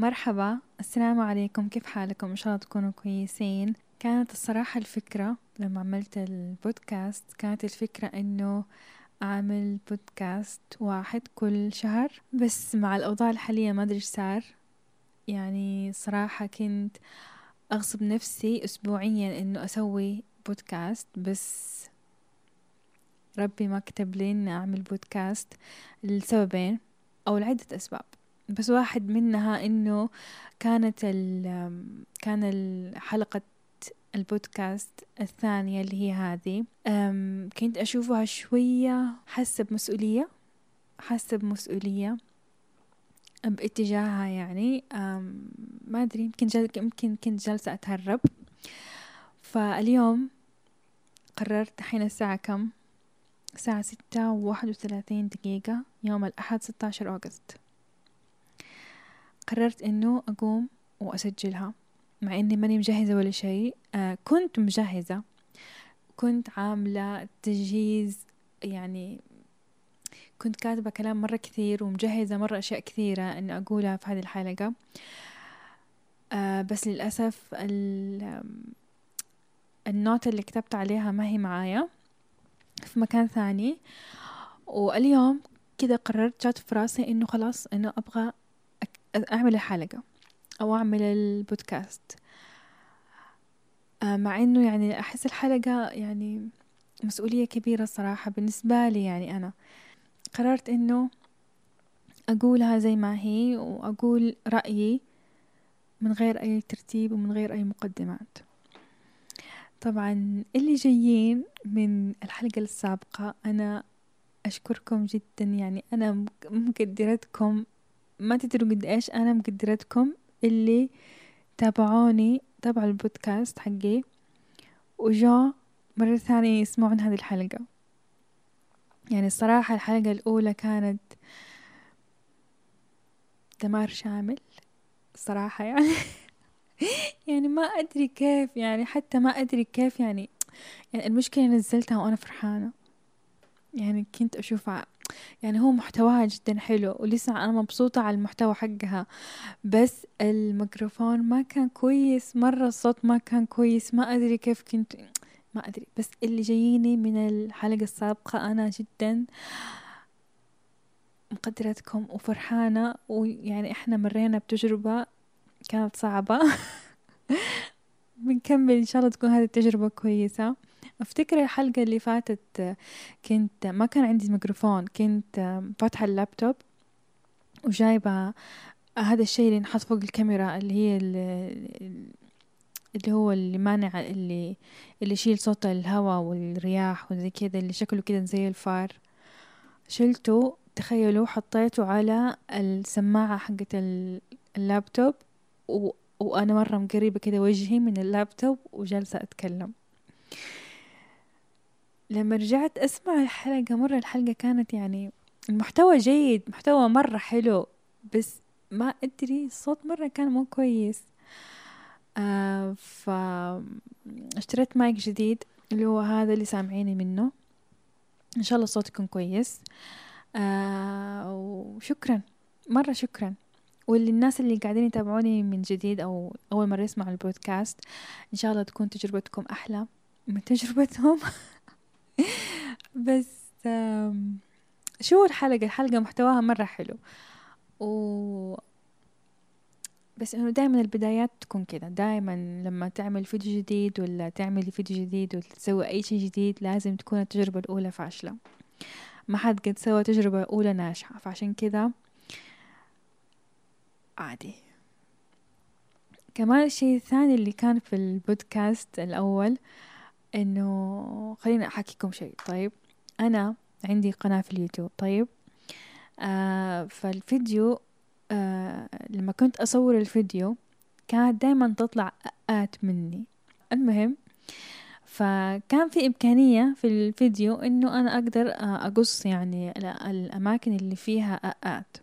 مرحبا السلام عليكم كيف حالكم؟ إن شاء الله تكونوا كويسين. كانت الصراحة الفكرة لما عملت البودكاست كانت الفكرة إنه أعمل بودكاست واحد كل شهر بس مع الأوضاع الحالية ما أدري إيش صار. يعني صراحة كنت أغصب نفسي اسبوعيا إنه أسوي بودكاست بس ربي ما كتب لي إني أعمل بودكاست لسببين أو لعدة أسباب. بس واحد منها إنه كانت ال كان حلقة البودكاست الثانية اللي هي هذه. كنت أشوفها شوية حاسة بمسؤولية حاسة بمسؤولية باتجاهها يعني. ما أدري يمكن جل... يمكن كنت جالسة أتهرب. فاليوم قررت حين الساعة كم؟ الساعة ستة وواحد وثلاثين دقيقة يوم الأحد ستة عشر أغسطس. قررت إنه أقوم وأسجلها مع إني ماني مجهزة ولا شيء. آه كنت مجهزة. كنت عاملة تجهيز يعني كنت كاتبة كلام مرة كثير ومجهزة مرة أشياء كثيرة إني أقولها في هذه الحلقة. آه بس للأسف النوتة اللي كتبت عليها ما هي معايا. في مكان ثاني. واليوم كذا قررت جات في راسي إنه خلاص إنه أبغى أعمل الحلقة أو أعمل البودكاست. آه، مع إنه يعني أحس الحلقة يعني مسؤولية كبيرة صراحة بالنسبة لي يعني أنا. قررت إنه أقولها زي ما هي وأقول رأيي من غير أي ترتيب ومن غير أي مقدمات. طبعا اللي جايين من الحلقة السابقة أنا أشكركم جدا يعني أنا مقدرتكم ما تدروا قد إيش أنا مقدرتكم اللي تابعوني تابعوا البودكاست حقي. وجو مرة ثانية يسمعون هذه الحلقة. يعني الصراحة الحلقة الأولى كانت دمار شامل صراحة يعني. يعني ما أدري كيف يعني حتى ما أدري كيف يعني. يعني المشكلة نزلتها وأنا فرحانة. يعني كنت أشوفها يعني هو محتواها جدا حلو ولسه أنا مبسوطة على المحتوى حقها. بس الميكروفون ما كان كويس مرة الصوت ما كان كويس ما أدري كيف كنت ما أدري. بس اللي جاييني من الحلقة السابقة أنا جدا مقدرتكم وفرحانة ويعني إحنا مرينا بتجربة كانت صعبة. بنكمل إن شاء الله تكون هذه التجربة كويسة. أفتكر الحلقة اللي فاتت كنت ما كان عندي ميكروفون كنت فاتحة اللابتوب وجايبة هذا الشيء اللي نحط فوق الكاميرا اللي هي اللي هو اللي مانع اللي اللي يشيل صوت الهواء والرياح وزي كذا اللي شكله كذا زي الفار. شلته تخيلوا حطيته على السماعة حقت اللابتوب و... وأنا مرة مقربة كذا وجهي من اللابتوب وجالسة أتكلم. لما رجعت أسمع الحلقة مرة الحلقة كانت يعني المحتوى جيد محتوى مرة حلو بس ما أدري الصوت مرة كان مو كويس. آه اشتريت مايك جديد اللي هو هذا اللي سامعيني منه. إن شاء الله الصوت يكون كويس. آه وشكرا مرة شكرا. وللناس اللي قاعدين يتابعوني من جديد أو أول مرة يسمعوا البودكاست إن شاء الله تكون تجربتكم أحلى من تجربتهم. بس شو الحلقة؟ الحلقة محتواها مرة حلو. و بس إنه دائما البدايات تكون كذا دائما لما تعمل فيديو جديد ولا تعملي فيديو جديد ولا تسوي أي شيء جديد لازم تكون التجربة الأولى فاشلة. ما حد قد سوى تجربة أولى ناجحة. فعشان كذا عادي. كمان الشيء الثاني اللي كان في البودكاست الأول إنه خليني أحكيكم شيء. طيب أنا عندي قناة في اليوتيوب. طيب آه فالفيديو آه لما كنت أصور الفيديو كانت دايما تطلع آت مني. المهم فكان في إمكانية في الفيديو إنه أنا أقدر آه، أقص يعني الأماكن اللي فيها آت.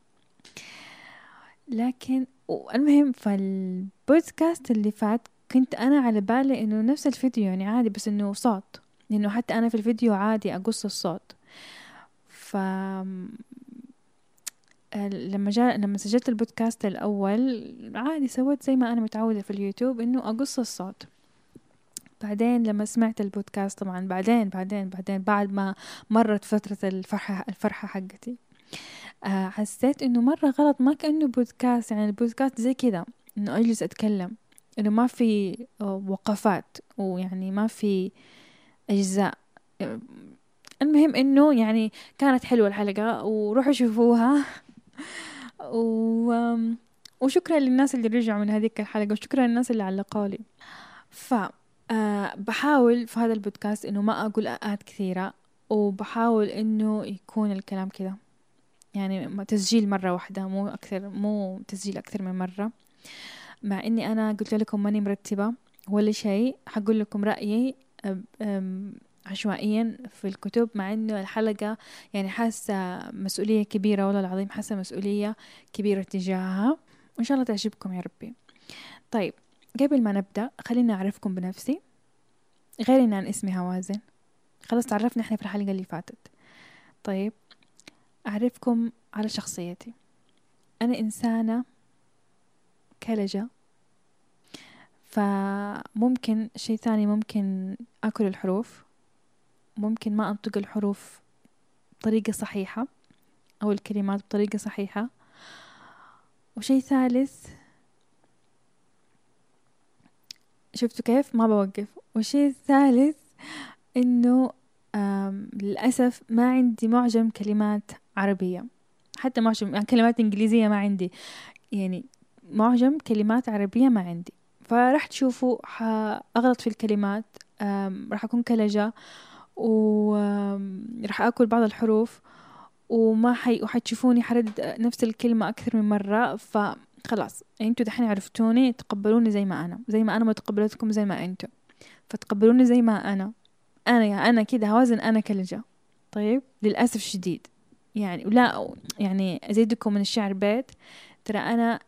لكن المهم فالبودكاست اللي فات كنت أنا على بالي إنه نفس الفيديو يعني عادي بس إنه صوت. لأنه حتى أنا في الفيديو عادي أقص الصوت. ف لما جاء لما سجلت البودكاست الأول عادي سويت زي ما أنا متعودة في اليوتيوب إنه أقص الصوت. بعدين لما سمعت البودكاست طبعا بعدين بعدين بعدين بعد ما مرت فترة الفرحة الفرحة حقتي. آه حسيت إنه مرة غلط ما كأنه بودكاست يعني البودكاست زي كذا إنه أجلس أتكلم. إنه ما في وقفات ويعني ما في أجزاء. المهم إنه يعني كانت حلوة الحلقة وروحوا شوفوها. و... وشكرا للناس اللي رجعوا من هذيك الحلقة وشكرا للناس اللي علقوا لي. ف أه بحاول في هذا البودكاست إنه ما أقول اءات كثيرة وبحاول إنه يكون الكلام كذا. يعني تسجيل مرة واحدة مو أكثر مو تسجيل أكثر من مرة. مع إني أنا قلت لكم ماني مرتبة. ولا شيء. حقول لكم رأيي عشوائيا في الكتب مع إنه الحلقة يعني حاسة مسؤولية كبيرة والله العظيم حاسة مسؤولية كبيرة تجاهها. وإن شاء الله تعجبكم يا ربي. طيب قبل ما نبدأ خليني أعرفكم بنفسي. غير إن أنا اسمي هوازن. خلاص تعرفنا إحنا في الحلقة اللي فاتت. طيب أعرفكم على شخصيتي. أنا إنسانة كلجة فممكن شيء ثاني ممكن أكل الحروف. ممكن ما أنطق الحروف بطريقة صحيحة أو الكلمات بطريقة صحيحة. وشيء ثالث شفتوا كيف؟ ما بوقف. والشيء الثالث إنه للأسف ما عندي معجم كلمات عربية. حتى معجم يعني كلمات إنجليزية ما عندي. يعني معجم كلمات عربية ما عندي. فراح تشوفوا أغلط في الكلمات راح أكون كلجة وراح أكل بعض الحروف وما حي وحتشوفوني حردد نفس الكلمة أكثر من مرة ف خلاص يعني أنتوا دحين عرفتوني تقبلوني زي ما أنا زي ما أنا متقبلتكم زي ما أنتوا. فتقبلوني زي ما أنا. أنا يا أنا كده هوازن أنا كلجة. طيب؟ للأسف شديد يعني ولا يعني أزيدكم من الشعر بيت. ترى أنا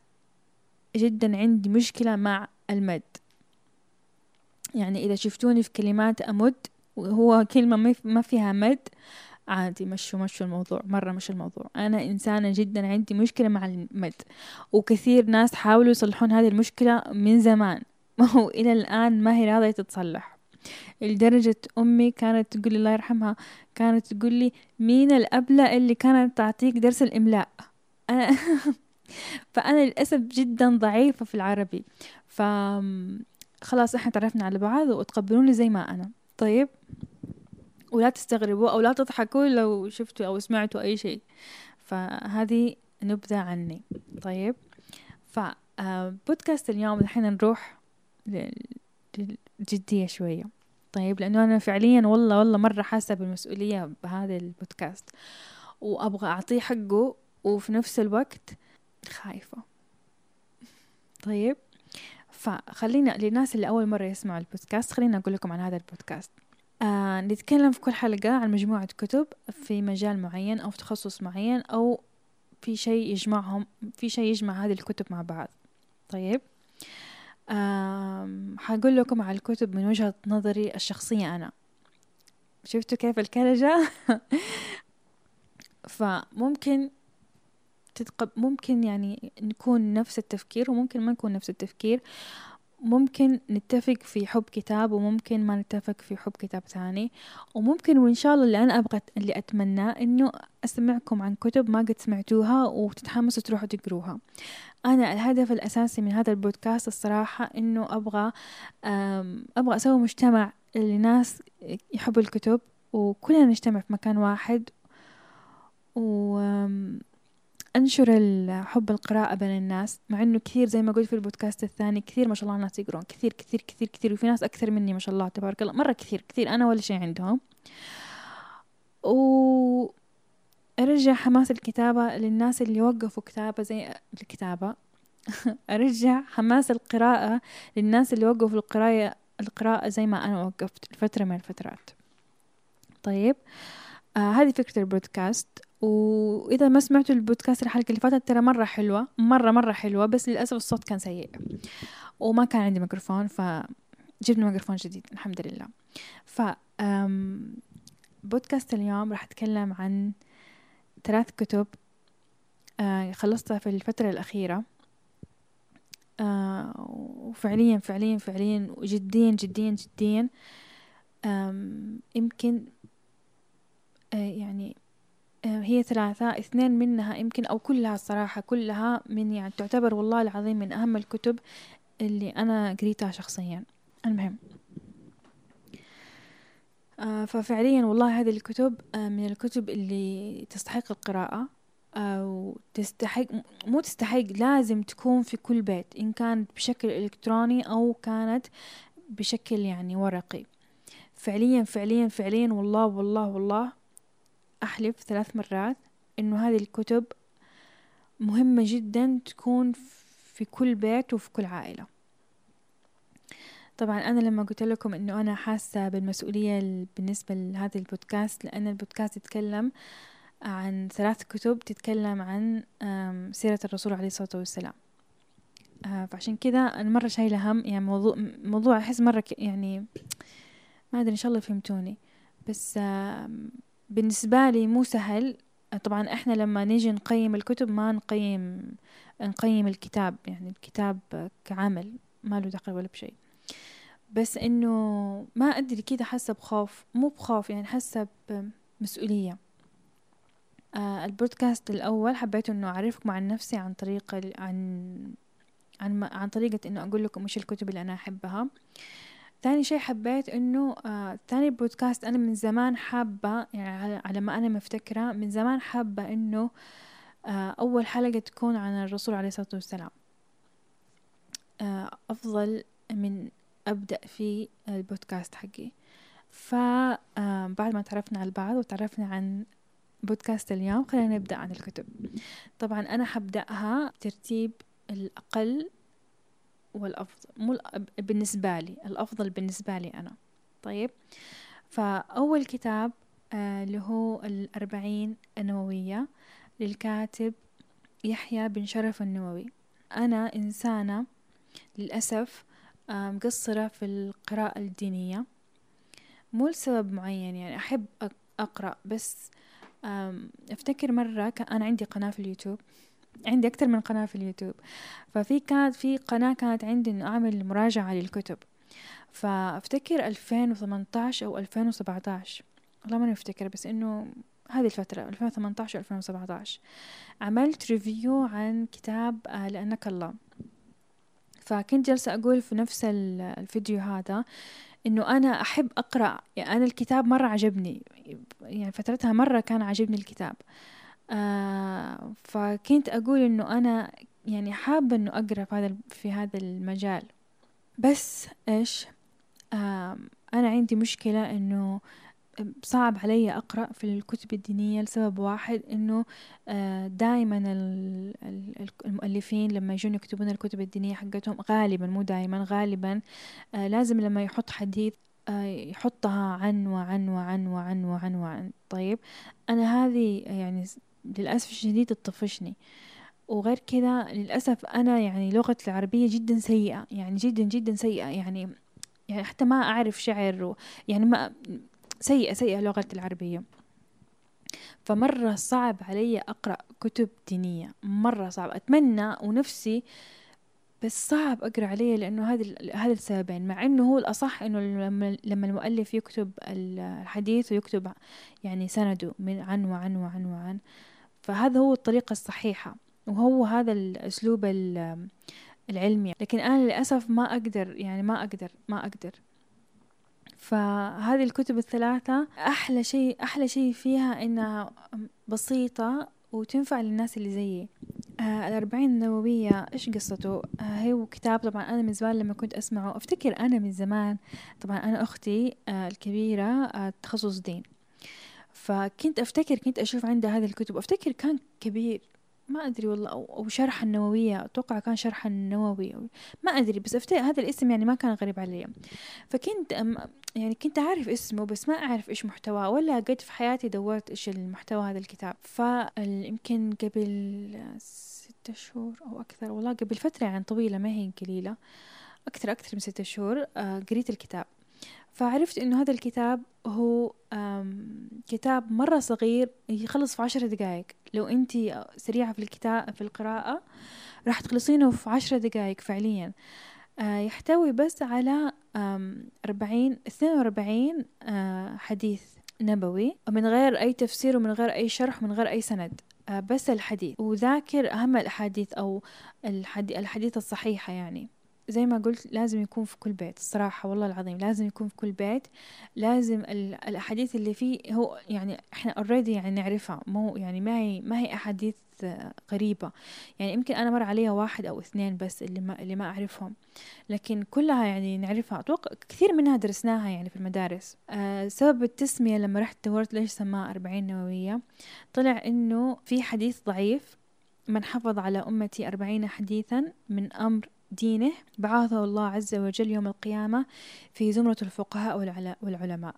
جدا عندي مشكلة مع المد. يعني إذا شفتوني في كلمات أمد وهو كلمة ما فيها مد عادي مشوا مشوا الموضوع مرة مش الموضوع. أنا إنسانة جدا عندي مشكلة مع المد وكثير ناس حاولوا يصلحون هذه المشكلة من زمان. وإلى الآن ما هي راضية تتصلح. لدرجة أمي كانت تقول الله يرحمها كانت تقول لي مين الأبلة اللي كانت تعطيك درس الإملاء؟ أنا فأنا للأسف جدا ضعيفة في العربي. ف خلاص إحنا تعرفنا على بعض وتقبلوني زي ما أنا. طيب؟ ولا تستغربوا أو لا تضحكوا لو شفتوا أو سمعتوا أي شيء. فهذه نبذة عني. طيب؟ فبودكاست آه، اليوم الحين نروح للجدية شوية. طيب؟ لأنه أنا فعليا والله والله مرة حاسة بالمسؤولية بهذا البودكاست. وأبغى أعطيه حقه وفي نفس الوقت خايفة. طيب. فخلينا للناس اللي أول مرة يسمعوا البودكاست خلينا أقول لكم عن هذا البودكاست. آه نتكلم في كل حلقة عن مجموعة كتب في مجال معين أو في تخصص معين أو في شيء يجمعهم في شيء يجمع هذه الكتب مع بعض. طيب. آه حقول لكم على الكتب من وجهة نظري الشخصية أنا. شفتوا كيف الكلجة؟ فممكن تتقب ممكن يعني نكون نفس التفكير وممكن ما نكون نفس التفكير. ممكن نتفق في حب كتاب وممكن ما نتفق في حب كتاب ثاني. وممكن وإن شاء الله اللي أنا أبغى اللي أتمناه إنه أسمعكم عن كتب ما قد سمعتوها وتتحمسوا تروحوا تقروها. أنا الهدف الأساسي من هذا البودكاست الصراحة إنه أبغى أبغى أسوي مجتمع لناس يحبوا الكتب وكلنا نجتمع في مكان واحد. و أنشر حب القراءة بين الناس مع إنه كثير زي ما قلت في البودكاست الثاني كثير ما شاء الله الناس يقرون كثير كثير كثير كثير وفي ناس أكثر مني ما شاء الله تبارك الله مرة كثير كثير أنا ولا شيء عندهم. و أرجع حماس الكتابة للناس اللي وقفوا كتابة زي الكتابة. أرجع حماس القراءة للناس اللي وقفوا القراءة القراءة زي ما أنا وقفت فترة من الفترات. طيب آه هذه فكرة البودكاست. وإذا ما سمعتوا البودكاست الحلقة اللي فاتت ترى مرة حلوة مرة مرة حلوة بس للأسف الصوت كان سيء وما كان عندي ميكروفون فجبنا ميكروفون جديد الحمد لله. ف بودكاست اليوم راح أتكلم عن ثلاث كتب آه خلصتها في الفترة الأخيرة. آه وفعليا فعليا فعليا جديا جديا جديا. يمكن آه يعني هي ثلاثة اثنين منها يمكن أو كلها الصراحة كلها من يعني تعتبر والله العظيم من أهم الكتب اللي أنا قريتها شخصيا. المهم. آه ففعليا والله هذه الكتب آه من الكتب اللي تستحق القراءة أو تستحق مو تستحق لازم تكون في كل بيت إن كانت بشكل إلكتروني أو كانت بشكل يعني ورقي. فعليا فعليا فعليا والله والله والله أحلف ثلاث مرات إنه هذه الكتب مهمة جدا تكون في كل بيت وفي كل عائلة. طبعا أنا لما قلت لكم إنه أنا حاسة بالمسؤولية بالنسبة لهذا البودكاست لأن البودكاست يتكلم عن ثلاث كتب تتكلم عن سيرة الرسول عليه الصلاة والسلام. آه، فعشان كذا أنا مرة شايلة هم يعني موضوع موضوع أحس مرة يعني ما أدري إن شاء الله فهمتوني. بس بالنسبة لي مو سهل. طبعا إحنا لما نيجي نقيم الكتب ما نقيم نقيم الكتاب يعني الكتاب كعمل ما له دخل ولا بشيء. بس إنه ما أدري كده حاسة بخوف مو بخوف يعني حاسة بمسؤولية. آه البودكاست الأول حبيت إنه أعرفكم عن نفسي عن طريق عن عن عن طريقة إنه أقول لكم إيش الكتب اللي أنا أحبها. ثاني شيء حبيت إنه آه ثاني بودكاست أنا من زمان حابة يعني على ما أنا مفتكرة من زمان حابة إنه آه أول حلقة تكون عن الرسول عليه الصلاة والسلام. آه أفضل من أبدأ في البودكاست حقي. فبعد ما تعرفنا على البعض وتعرفنا عن بودكاست اليوم خلينا نبدأ عن الكتب. طبعا أنا حبدأها ترتيب الأقل والأفضل مو بالنسبة لي الأفضل بالنسبة لي أنا. طيب فأول كتاب آه، اللي هو الأربعين النووية للكاتب يحيى بن شرف النووي. أنا إنسانة للأسف مقصرة في القراءة الدينية. مو لسبب معين يعني أحب أقرأ بس أفتكر مرة أنا عندي قناة في اليوتيوب عندي أكثر من قناة في اليوتيوب. ففي كانت في قناة كانت عندي إنه أعمل مراجعة للكتب. فأفتكر 2018 أو 2017 والله ما أفتكر بس إنه هذه الفترة 2018 2017 عملت ريفيو عن كتاب آه، لأنك الله. فكنت جالسة أقول في نفس الفيديو هذا إنه أنا أحب أقرأ. يعني أنا الكتاب مرة عجبني. يعني فترتها مرة كان عجبني الكتاب. آه فكنت أقول إنه أنا يعني حابة إنه أقرأ في هذا في هذا المجال. بس إيش؟ آه أنا عندي مشكلة إنه صعب علي أقرأ في الكتب الدينية لسبب واحد إنه آه، دائما المؤلفين لما يجون يكتبون الكتب الدينية حقتهم غالبا مو دائما غالبا آه، لازم لما يحط حديث آه، يحطها عن وعن وعن وعن وعن. وعن طيب أنا هذه يعني للأسف الشديد تطفشني. وغير كذا للأسف أنا يعني لغتي العربية جدا سيئة يعني جدا جدا سيئة. يعني يعني حتى ما أعرف شعر يعني ما سيئة سيئة لغتي العربية. فمرة صعب علي أقرأ كتب دينية مرة صعب. أتمنى ونفسي بس صعب أقرأ عليه لأنه هذا هذا السببين. مع إنه هو الأصح إنه لما المؤلف يكتب الحديث ويكتب يعني سنده من عن وعن وعن وعن. فهذا هو الطريقة الصحيحة وهو هذا الأسلوب العلمي لكن أنا للأسف ما أقدر يعني ما أقدر ما أقدر. فهذه الكتب الثلاثة أحلى شيء أحلى شيء فيها إنها بسيطة وتنفع للناس اللي زيي. آه الأربعين النووية إيش قصته؟ آه هو كتاب طبعا أنا من زمان لما كنت أسمعه أفتكر أنا من زمان. طبعا أنا أختي آه الكبيرة آه تخصص دين. فكنت أفتكر كنت أشوف عندها هذه الكتب أفتكر كان كبير. ما أدري والله أو, أو شرح النووية أتوقع كان شرح النووي. ما أدري بس أفتكر هذا الاسم يعني ما كان غريب علي. فكنت يعني كنت أعرف اسمه بس ما أعرف إيش محتواه ولا قد في حياتي دورت إيش المحتوى هذا الكتاب. فيمكن قبل ستة شهور أو أكثر والله قبل فترة يعني طويلة ما هي قليلة أكثر أكثر من ستة شهور آه، قريت الكتاب. فعرفت إنه هذا الكتاب هو كتاب مرة صغير يخلص في عشر دقايق. لو أنت سريعة في الكتاب في القراءة راح تخلصينه في عشر دقايق فعليا. آه، يحتوي بس على أربعين اثنين وأربعين آه، حديث نبوي من غير أي تفسير ومن غير أي شرح من غير أي سند. آه، بس الحديث. وذاكر أهم الأحاديث أو الحديث الصحيحة يعني. زي ما قلت لازم يكون في كل بيت الصراحة والله العظيم لازم يكون في كل بيت لازم الأحاديث اللي فيه هو يعني إحنا اوريدي يعني نعرفها مو يعني ما هي ما هي أحاديث غريبة. يعني يمكن أنا مر عليها واحد أو اثنين بس اللي ما اللي ما أعرفهم لكن كلها يعني نعرفها. أتوقع كثير منها درسناها يعني في المدارس. أه سبب التسمية لما رحت دورت ليش سماها أربعين نووية؟ طلع إنه في حديث ضعيف من حفظ على أمتي أربعين حديثا من أمر دينه بعاثه الله عز وجل يوم القيامة في زمرة الفقهاء والعلماء.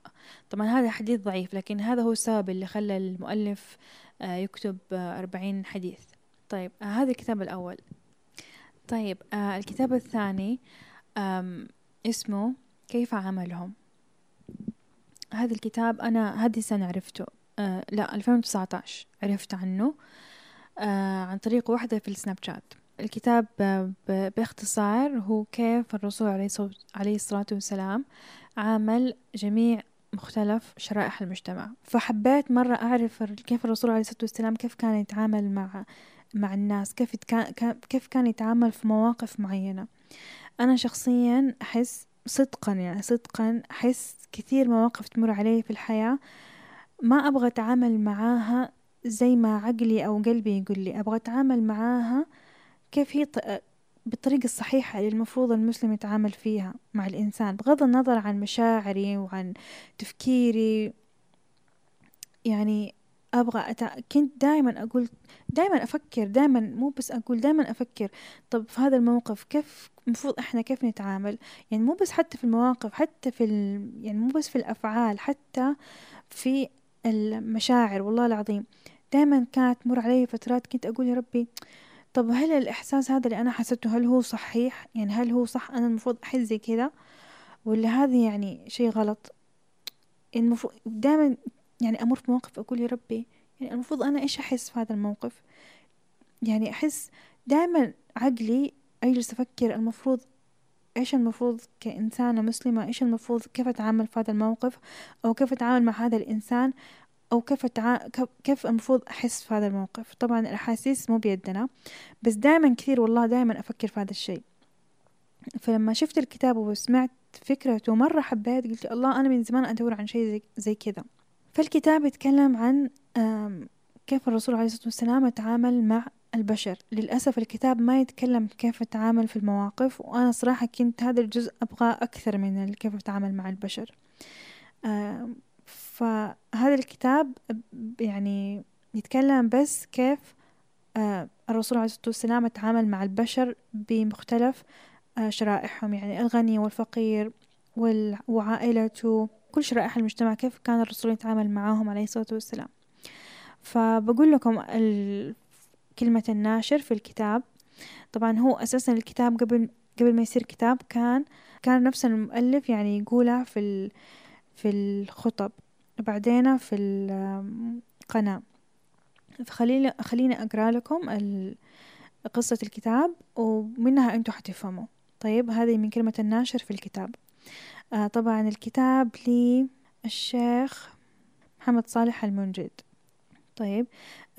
طبعا هذا حديث ضعيف لكن هذا هو السبب اللي خلى المؤلف آه، يكتب آه، أربعين حديث. طيب آه، هذا الكتاب الأول. طيب الكتاب الثاني اسمه كيف عملهم؟ هذا الكتاب أنا هذه السنة عرفته لا 2019 عرفت عنه عن طريق واحدة في السناب شات. الكتاب باختصار هو كيف الرسول عليه الصلاة والسلام عامل جميع مختلف شرائح المجتمع. فحبيت مرة أعرف كيف الرسول عليه الصلاة والسلام كيف كان يتعامل مع مع الناس كيف كيف كان يتعامل في مواقف معينة. أنا شخصيا أحس صدقا يعني صدقا أحس كثير مواقف تمر علي في الحياة ما أبغى أتعامل معاها زي ما عقلي أو قلبي يقول لي. أبغى أتعامل معاها كيف هي بالطريقة الصحيحة اللي المفروض المسلم يتعامل فيها مع الإنسان بغض النظر عن مشاعري وعن تفكيري. يعني أبغى أتع... كنت دائما أقول دائما أفكر دائما مو بس أقول دائما أفكر. طب في هذا الموقف كيف المفروض إحنا كيف نتعامل؟ يعني مو بس حتى في المواقف حتى في ال... يعني مو بس في الأفعال حتى في المشاعر والله العظيم. دائما كانت تمر علي فترات كنت أقول يا ربي طب هل الإحساس هذا اللي أنا حسيته هل هو صحيح؟ يعني هل هو صح؟ أنا المفروض أحس زي كذا ولا هذا يعني شي غلط؟ المفروض دائما يعني أمر في موقف أقول يا ربي يعني المفروض أنا إيش أحس في هذا الموقف؟ يعني أحس دائما عقلي أجلس أفكر المفروض إيش المفروض كإنسانة مسلمة إيش المفروض كيف أتعامل في هذا الموقف أو كيف أتعامل مع هذا الإنسان؟ أو كيف أتع... كيف المفروض أحس في هذا الموقف؟ طبعا الأحاسيس مو بيدنا بس دائما كثير والله دائما أفكر في هذا الشيء. فلما شفت الكتاب وسمعت فكرته مرة حبيت قلت الله أنا من زمان أدور عن شيء زي, زي كذا. فالكتاب يتكلم عن كيف الرسول عليه الصلاة والسلام يتعامل مع البشر. للأسف الكتاب ما يتكلم كيف أتعامل في المواقف وأنا صراحة كنت هذا الجزء أبغى أكثر من كيف أتعامل مع البشر. فهذا الكتاب يعني يتكلم بس كيف آه، الرسول عليه الصلاة والسلام يتعامل مع البشر بمختلف آه، شرائحهم يعني الغني والفقير وعائلته كل شرائح المجتمع كيف كان الرسول يتعامل معاهم عليه الصلاة والسلام. فبقول لكم كلمة الناشر في الكتاب. طبعا هو أساسا الكتاب قبل قبل ما يصير كتاب كان كان نفس المؤلف يعني يقولها في في الخطب. بعدين في القناة فخليني خليني أقرأ لكم قصة الكتاب ومنها أنتوا حتفهموا. طيب هذه من كلمة الناشر في الكتاب. آه طبعا الكتاب للشيخ محمد صالح المنجد. طيب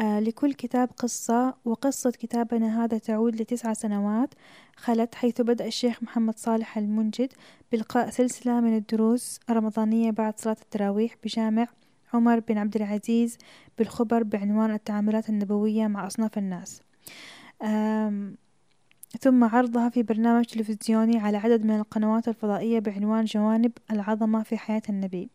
آه لكل كتاب قصة وقصة كتابنا هذا تعود لتسع سنوات خلت حيث بدأ الشيخ محمد صالح المنجد بإلقاء سلسلة من الدروس الرمضانية بعد صلاة التراويح بجامع عمر بن عبد العزيز بالخبر بعنوان التعاملات النبوية مع أصناف الناس. ثم عرضها في برنامج تلفزيوني على عدد من القنوات الفضائية بعنوان جوانب العظمة في حياة النبي.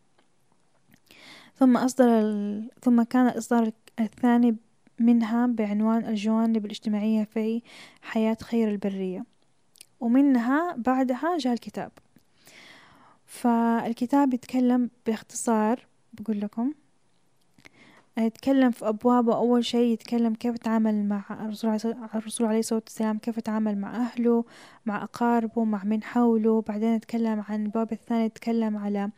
ثم أصدر ال... ثم كان الإصدار الثاني منها بعنوان الجوانب الاجتماعية في حياة خير البرية ومنها بعدها جاء الكتاب. فالكتاب يتكلم باختصار بقول لكم يتكلم في أبوابه أول شيء يتكلم كيف يتعامل مع الرسول عليه الصلاة والسلام كيف يتعامل مع أهله مع أقاربه مع من حوله. بعدين يتكلم عن الباب الثاني يتكلم على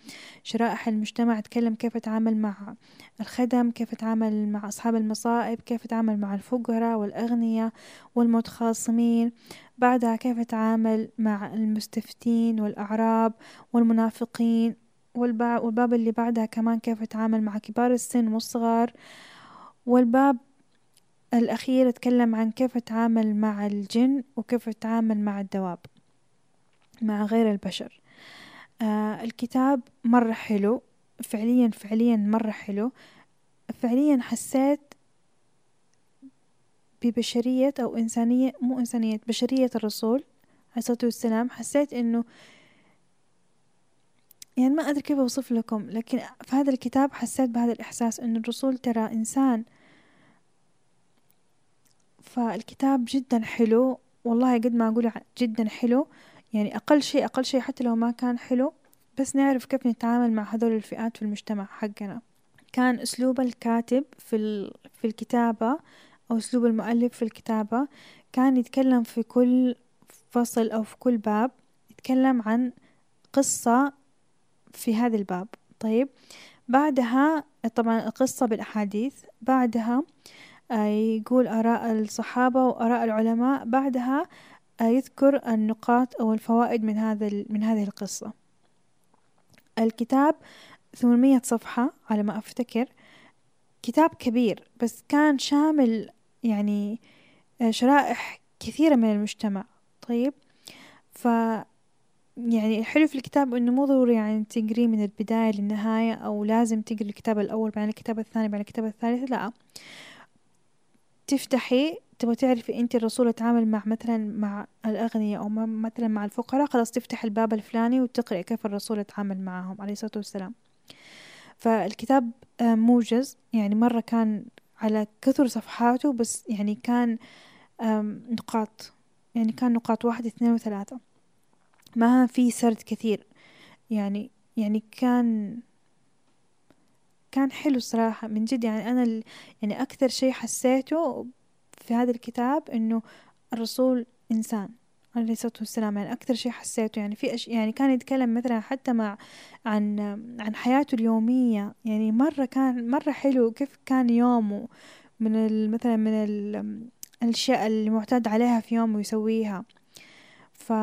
شرائح المجتمع يتكلم كيف يتعامل مع الخدم كيف يتعامل مع أصحاب المصائب كيف يتعامل مع الفقراء والأغنياء والمتخاصمين. بعدها كيف يتعامل مع المستفتين والأعراب والمنافقين. والباب اللي بعدها كمان كيف يتعامل مع كبار السن والصغار. والباب الأخير يتكلم عن كيف يتعامل مع الجن وكيف يتعامل مع الدواب مع غير البشر. آه الكتاب مرة حلو فعليا فعليا مرة حلو. فعليا حسيت ببشرية أو إنسانية مو إنسانية بشرية الرسول عليه الصلاة والسلام. حسيت إنه يعني ما أدري كيف أوصف لكم لكن في هذا الكتاب حسيت بهذا الإحساس إن الرسول ترى إنسان. فالكتاب جدا حلو والله قد ما أقول جدا حلو. يعني أقل شيء أقل شيء حتى لو ما كان حلو بس نعرف كيف نتعامل مع هذول الفئات في المجتمع حقنا. كان أسلوب الكاتب في, في الكتابة أو أسلوب المؤلف في الكتابة كان يتكلم في كل فصل أو في كل باب يتكلم عن قصة في هذا الباب. طيب بعدها طبعا القصة بالأحاديث بعدها آه، يقول آراء الصحابة وآراء العلماء بعدها آه، يذكر النقاط أو الفوائد من هذا من هذه القصة. الكتاب ثمانمية صفحة على ما أفتكر. كتاب كبير بس كان شامل يعني آه، شرائح كثيرة من المجتمع. طيب ف يعني الحلو في الكتاب إنه مو ضروري يعني تقريه من البداية للنهاية أو لازم تقري الكتاب الأول بعدين الكتاب الثاني بعدين الكتاب الثالث لا. تفتحي تبغى تعرفي انت الرسول يتعامل مع مثلا مع الأغنياء أو مثلا مع الفقراء خلاص تفتح الباب الفلاني وتقرأي كيف الرسول يتعامل معهم عليه الصلاة والسلام. فالكتاب آه، موجز. يعني مرة كان على كثر صفحاته بس يعني كان نقاط. يعني كان نقاط واحد اثنين وثلاثة. ما في سرد كثير. يعني يعني كان كان حلو صراحة من جد. يعني أنا يعني أكثر شي حسيته في هذا الكتاب إنه الرسول إنسان عليه الصلاة والسلام. يعني أكثر شي حسيته. يعني في أش... يعني كان يتكلم مثلا حتى مع عن عن حياته اليومية. يعني مرة كان مرة حلو كيف كان يومه. من ال... مثلا من ال... الأشياء اللي معتاد عليها في يومه يسويها. ف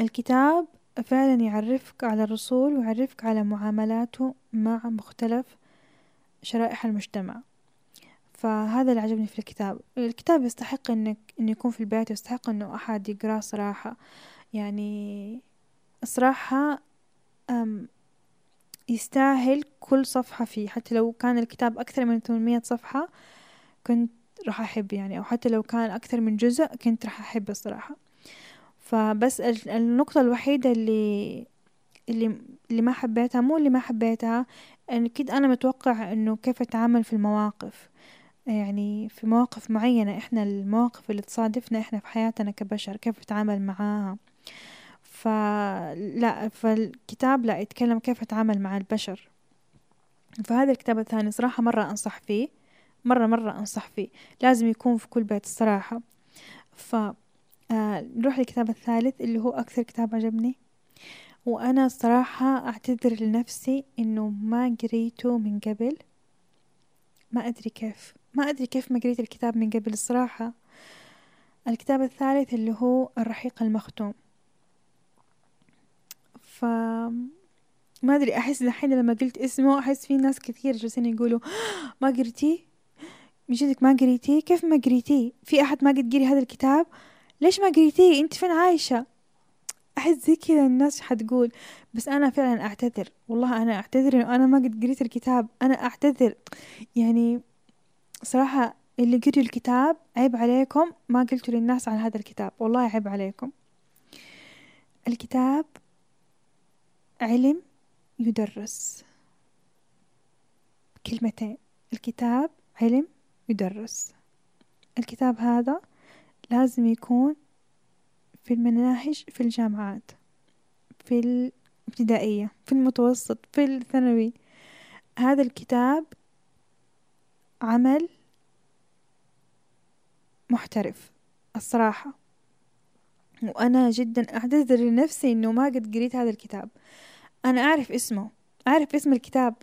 الكتاب فعلا يعرفك على الرسول ويعرفك على معاملاته مع مختلف شرائح المجتمع. فهذا اللي عجبني في الكتاب. الكتاب يستحق انك إنه يكون في البيت ويستحق إنه أحد يقراه صراحة. يعني صراحة يستاهل كل صفحة فيه. حتى لو كان الكتاب أكثر من 800 صفحة كنت راح أحب يعني. أو حتى لو كان أكثر من جزء كنت راح أحب الصراحة فبس النقطة الوحيدة اللي اللي اللي ما حبيتها مو اللي ما حبيتها إن أكيد أنا متوقع إنه كيف أتعامل في المواقف. يعني في مواقف معينة إحنا المواقف اللي تصادفنا إحنا في حياتنا كبشر كيف نتعامل معاها. فلا فالكتاب لا يتكلم كيف أتعامل مع البشر. فهذا الكتاب الثاني صراحة مرة أنصح فيه مرة مرة أنصح فيه. لازم يكون في كل بيت الصراحة. ف آه نروح للكتاب الثالث اللي هو أكثر كتاب عجبني. وأنا صراحة أعتذر لنفسي إنه ما قريته من قبل. ما أدري كيف. ما أدري كيف ما قريت الكتاب من قبل الصراحة الكتاب الثالث اللي هو الرحيق المختوم. ف ما أدري أحس الحين لما قلت اسمه أحس في ناس كثير جالسين يقولوا ما قريتيه؟ من جدك ما قريتيه؟ كيف ما قريتيه؟ في أحد ما قد قري هذا الكتاب؟ ليش ما قريتيه؟ انت فين عايشة؟ أحس زي كذا الناس حتقول بس أنا فعلا أعتذر. والله أنا أعتذر إنه أنا ما قد قريت الكتاب. أنا أعتذر. يعني صراحة اللي قريوا الكتاب عيب عليكم ما قلتوا للناس عن هذا الكتاب. والله عيب عليكم. الكتاب علم يدرس. كلمتين. الكتاب علم يدرس. الكتاب هذا لازم يكون في المناهج في الجامعات في الابتدائية في المتوسط في الثانوي. هذا الكتاب عمل محترف الصراحة. وأنا جدا أعتذر لنفسي إنه ما قد قريت هذا الكتاب. أنا أعرف اسمه أعرف اسم الكتاب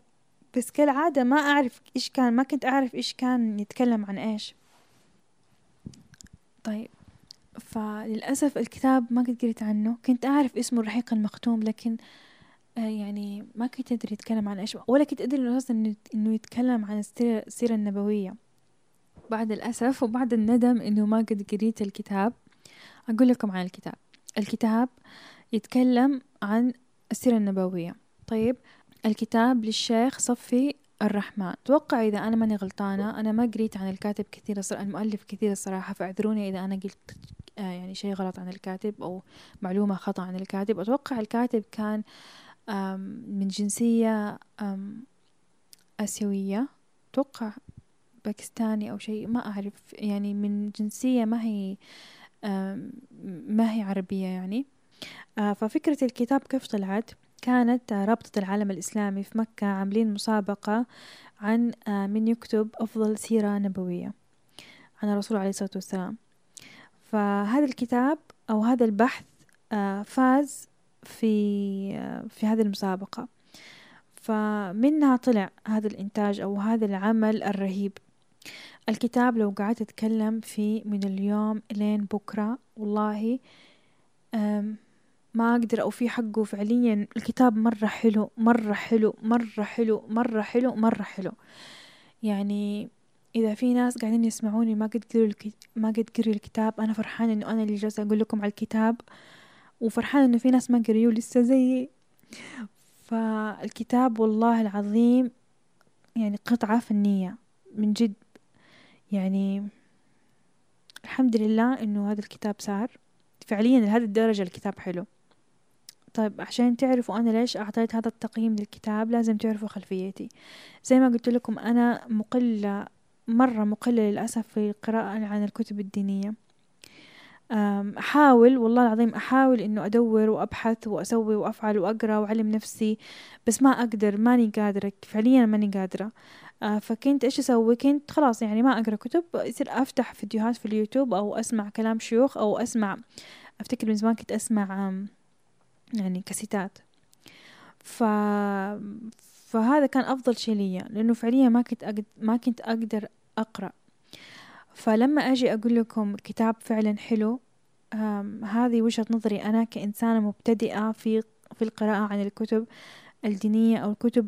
بس كالعادة ما أعرف إيش كان ما كنت أعرف إيش كان يتكلم عن إيش. طيب. فللأسف الكتاب ما قد قريت عنه. كنت أعرف اسمه الرحيق المختوم لكن آه يعني ما كنت أدري يتكلم عن إيش. ولا كنت أدري أصلا إنه يتكلم عن السيرة النبوية. بعد الأسف وبعد الندم إنه ما قد قريت الكتاب أقول لكم عن الكتاب. الكتاب يتكلم عن السيرة النبوية. طيب. الكتاب للشيخ صفي الرحمن. توقع إذا أنا ماني غلطانة أنا ما قريت عن الكاتب كثير المؤلف كثير الصراحة فاعذروني إذا أنا قلت آه يعني شيء غلط عن الكاتب أو معلومة خطأ عن الكاتب. أتوقع الكاتب كان من جنسية آسيوية. أتوقع باكستاني أو شيء ما أعرف. يعني من جنسية ما هي ما هي عربية يعني. آه، ففكرة الكتاب كيف طلعت؟ كانت رابطة العالم الإسلامي في مكة عاملين مسابقة عن آه، من يكتب أفضل سيرة نبوية عن الرسول عليه الصلاة والسلام. فهذا الكتاب أو هذا البحث آه، فاز في في هذه المسابقة. فمنها طلع هذا الإنتاج أو هذا العمل الرهيب. الكتاب لو قعدت أتكلم فيه من اليوم لين بكرة والله ما أقدر أوفي حقه فعليا. الكتاب مرة حلو مرة حلو مرة حلو مرة حلو مرة حلو. يعني إذا في ناس قاعدين يسمعوني ما قد قروا ما قد قروا الكتاب أنا فرحان إنه أنا اللي جالسة أقول لكم على الكتاب وفرحان إنه في ناس ما قريوه لسه زيي. فالكتاب والله العظيم يعني قطعة فنية من جد. يعني الحمد لله إنه هذا الكتاب صار. فعليا لهذه الدرجة الكتاب حلو. طيب عشان تعرفوا أنا ليش أعطيت هذا التقييم للكتاب لازم تعرفوا خلفيتي. زي ما قلت لكم أنا مقلة مرة مقلة للأسف في القراءة عن الكتب الدينية. أحاول والله العظيم أحاول إنه أدور وأبحث وأسوي وأفعل وأقرأ وأعلم نفسي بس ما أقدر ماني قادرة فعليا ماني قادرة. آه، فكنت إيش أسوي؟ كنت خلاص يعني ما أقرأ كتب يصير أفتح فيديوهات في اليوتيوب أو أسمع كلام شيوخ أو أسمع أفتكر من زمان كنت أسمع يعني كاسيتات ف فهذا كان أفضل شيء لي لأنه فعليا ما كنت أقدر ما كنت أقدر أقرأ. فلما أجي أقول لكم الكتاب فعلا حلو هذه وجهة نظري أنا كإنسانة مبتدئة في في القراءة عن الكتب الدينية أو الكتب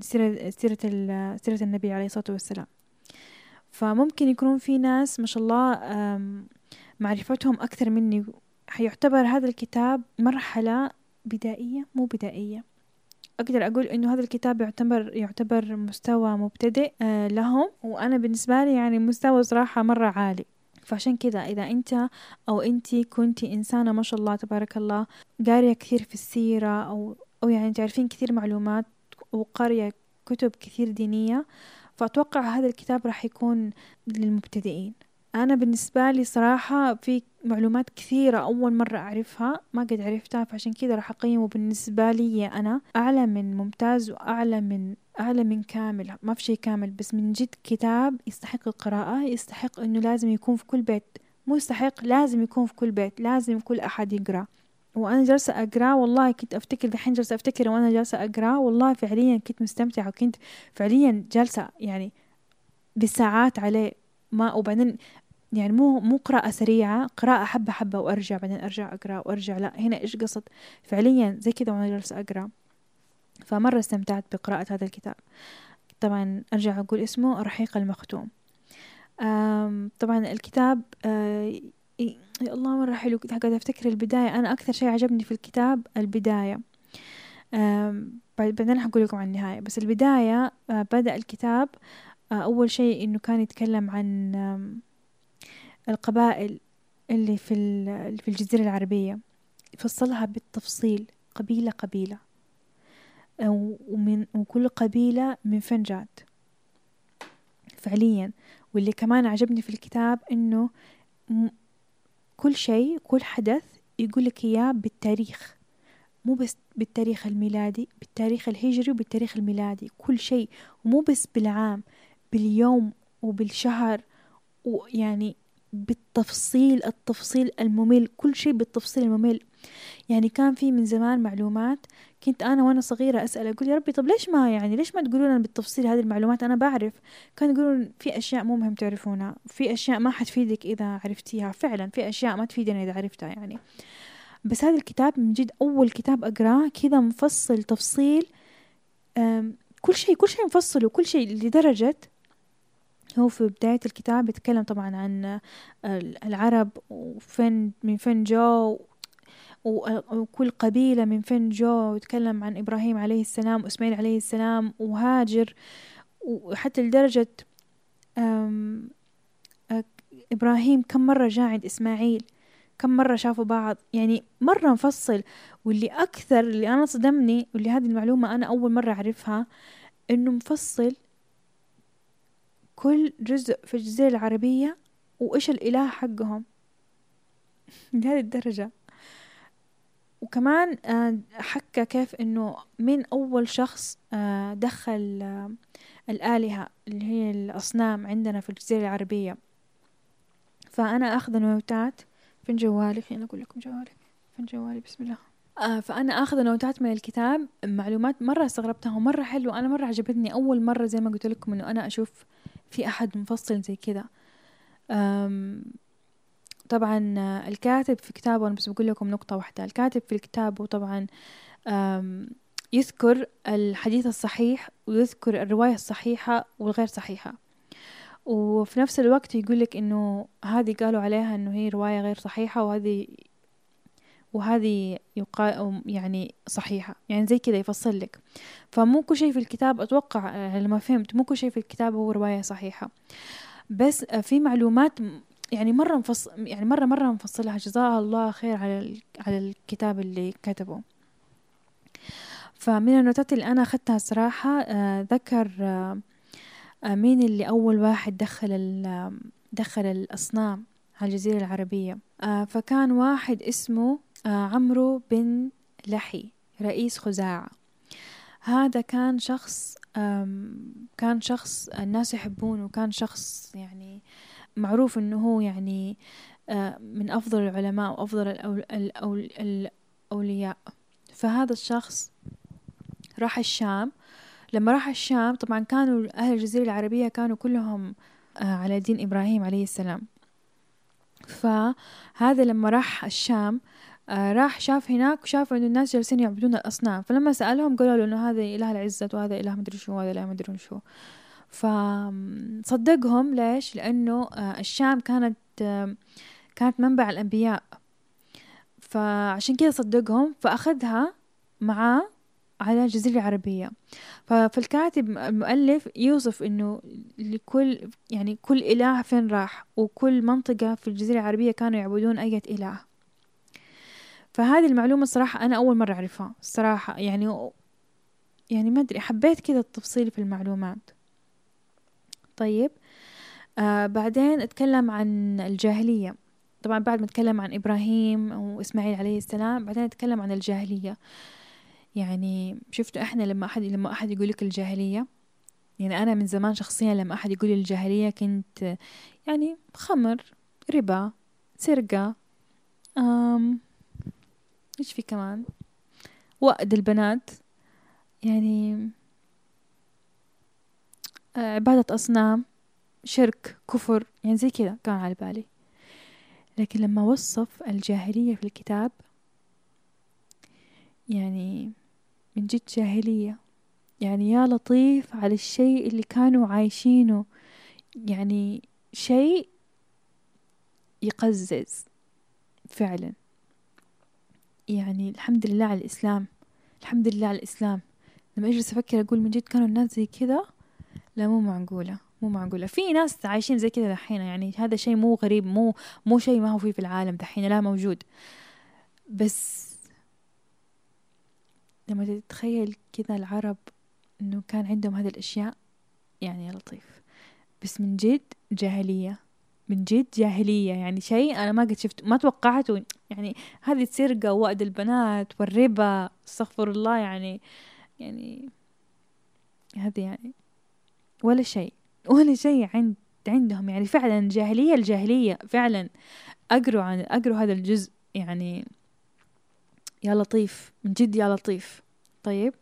سيرة سيرة النبي عليه الصلاة والسلام. فممكن يكونون في ناس ما شاء الله معرفتهم أكثر مني حيعتبر هذا الكتاب مرحلة بدائية؟ مو بدائية. أقدر أقول إنه هذا الكتاب يعتبر يعتبر مستوى مبتدئ آه لهم وأنا بالنسبة لي يعني مستوى صراحة مرة عالي. فعشان كذا إذا أنت أو أنتي كنتي إنسانة ما شاء الله تبارك الله قارية كثير في السيرة أو أو يعني تعرفين كثير معلومات وقارية كتب كثير دينية فأتوقع هذا الكتاب راح يكون للمبتدئين. أنا بالنسبة لي صراحة في معلومات كثيرة أول مرة أعرفها ما قد عرفتها فعشان كذا راح أقيمه بالنسبة لي أنا. أعلى من ممتاز وأعلى من أعلى من كامل. ما في شيء كامل بس من جد كتاب يستحق القراءة يستحق إنه لازم يكون في كل بيت. مو يستحق لازم يكون في كل بيت لازم كل أحد يقرأ. وأنا جالسة أقرأ والله كنت أفتكر دحين جالسة أفتكر وأنا جالسة أقرأ والله فعليا كنت مستمتعة وكنت فعليا جالسة يعني بالساعات عليه. ما وبعدين يعني مو مو قراءة سريعة قراءة حبة حبة وأرجع بعدين أرجع أقرأ وأرجع. لا هنا إيش قصد؟ فعليا زي كذا وأنا جالسة أقرأ. فمرة استمتعت بقراءة هذا الكتاب. طبعا أرجع أقول اسمه الرحيق المختوم. طبعا الكتاب آه، يا الله مرة حلو. قاعدة أفتكر البداية. أنا أكثر شيء عجبني في الكتاب البداية. بعدين حقول لكم عن النهاية. بس البداية آه، بدأ الكتاب آه، أول شيء إنه كان يتكلم عن القبائل اللي في في الجزيرة العربية يفصلها بالتفصيل قبيلة قبيلة ومن وكل قبيلة من فين جات فعليا. واللي كمان عجبني في الكتاب إنه كل شيء كل حدث يقول لك إياه بالتاريخ. مو بس بالتاريخ الميلادي بالتاريخ الهجري وبالتاريخ الميلادي. كل شيء. ومو بس بالعام باليوم وبالشهر. ويعني بالتفصيل التفصيل الممل كل شيء بالتفصيل الممل. يعني كان في من زمان معلومات كنت أنا وأنا صغيرة أسأل أقول يا ربي طب ليش ما يعني ليش ما تقولون بالتفصيل هذه المعلومات؟ أنا بعرف. كانوا يقولون في أشياء مو مهم تعرفونها في أشياء ما حتفيدك إذا عرفتيها. فعلا في أشياء ما تفيدنا إذا عرفتها يعني. بس هذا الكتاب من جد أول كتاب أقراه كذا مفصل تفصيل كل شيء كل شيء مفصل وكل شيء لدرجة هو في بداية الكتاب يتكلم طبعا عن العرب وفين من فين جو وكل قبيلة من فين جو ويتكلم عن إبراهيم عليه السلام وإسماعيل عليه السلام وهاجر وحتى لدرجة إبراهيم كم مرة جاء عند إسماعيل كم مرة شافوا بعض يعني مرة مفصل. واللي أكثر اللي أنا صدمني واللي هذه المعلومة أنا أول مرة أعرفها إنه مفصل كل جزء في الجزيرة العربية وإيش الإله حقهم؟ لهذه الدرجة. وكمان آه، حكى كيف إنه مين أول شخص آه، دخل آه، الآلهة اللي هي الأصنام عندنا في الجزيرة العربية. فأنا أخذ نوتات. فين جوالي؟ خليني أقول لكم جوالي. فين جوالي؟ بسم الله. فأنا أخذ نوتات من الكتاب. معلومات مرة استغربتها ومرة حلوة. أنا مرة عجبتني. أول مرة زي ما قلت لكم إنه أنا أشوف في أحد مفصل زي كذا طبعا الكاتب في كتابه أنا بس بقول لكم نقطة واحدة الكاتب في الكتاب وطبعا يذكر الحديث الصحيح ويذكر الرواية الصحيحة والغير صحيحة. وفي نفس الوقت يقول لك إنه هذه قالوا عليها إنه هي رواية غير صحيحة وهذه وهذه يقال يعني صحيحة. يعني زي كذا يفصل لك. فمو كل شيء في الكتاب أتوقع لما فهمت مو كل شيء في الكتاب هو رواية صحيحة. بس في معلومات يعني مرة مفصل يعني مرة مرة مفصلها. جزاها الله خير على على الكتاب اللي كتبه. فمن النوتات اللي أنا أخذتها الصراحة آه ذكر آه مين اللي أول واحد دخل دخل الأصنام على الجزيرة العربية. آه فكان واحد اسمه آه عمرو بن لحي رئيس خزاعة. هذا كان شخص كان شخص الناس يحبونه وكان شخص يعني معروف إنه هو يعني آه، من أفضل العلماء وأفضل الأولياء. فهذا الشخص راح الشام. لما راح الشام طبعا كانوا أهل الجزيرة العربية كانوا كلهم آه، على دين إبراهيم عليه السلام. فهذا لما راح الشام آه راح شاف هناك وشاف إنه الناس جالسين يعبدون الأصنام. فلما سألهم قالوا له إنه هذا إله العزة وهذا إله مدري شو وهذا إله مدري شو. فصدقهم ليش؟ لأنه آه الشام كانت كانت منبع الأنبياء. فعشان كذا صدقهم فأخذها معاه على الجزيرة العربية فالكاتب المؤلف يوصف إنه لكل يعني كل إله فين راح وكل منطقة في الجزيرة العربية كانوا يعبدون اية إله. فهذه المعلومة الصراحة أنا أول مرة أعرفها الصراحة يعني يعني ما أدري حبيت كذا التفصيل في المعلومات. طيب آه بعدين أتكلم عن الجاهلية. طبعا بعد ما أتكلم عن إبراهيم وإسماعيل عليه السلام بعدين أتكلم عن الجاهلية. يعني شفتوا إحنا لما أحد لما أحد يقول لك الجاهلية؟ يعني أنا من زمان شخصيا لما أحد يقول لي الجاهلية كنت يعني خمر ربا سرقة إيش في كمان؟ وأد البنات يعني آه، عبادة أصنام شرك كفر يعني زي كذا كان على بالي. لكن لما وصف الجاهلية في الكتاب يعني من جد جاهلية. يعني يا لطيف على الشيء اللي كانوا عايشينه. يعني شيء يقزز فعلا. يعني الحمد لله على الإسلام الحمد لله على الإسلام. لما أجلس أفكر أقول من جد كانوا الناس زي كذا؟ لا مو معقولة مو معقولة. في ناس عايشين زي كذا دحين يعني هذا شيء مو غريب مو مو شيء ما هو فيه في العالم دحين لا موجود. بس لما تتخيل كذا العرب إنه كان عندهم هذه الأشياء يعني لطيف. بس من جد جاهلية. من جد جاهلية. يعني شيء أنا ما قد شفت ما توقعته يعني هذه السرقة ووأد البنات والربا استغفر الله. يعني يعني هذه يعني ولا شيء ولا شيء عند عندهم. يعني فعلا الجاهلية الجاهلية. فعلا أقروا عن أقروا هذا الجزء. يعني يا لطيف من جد يا لطيف. طيب؟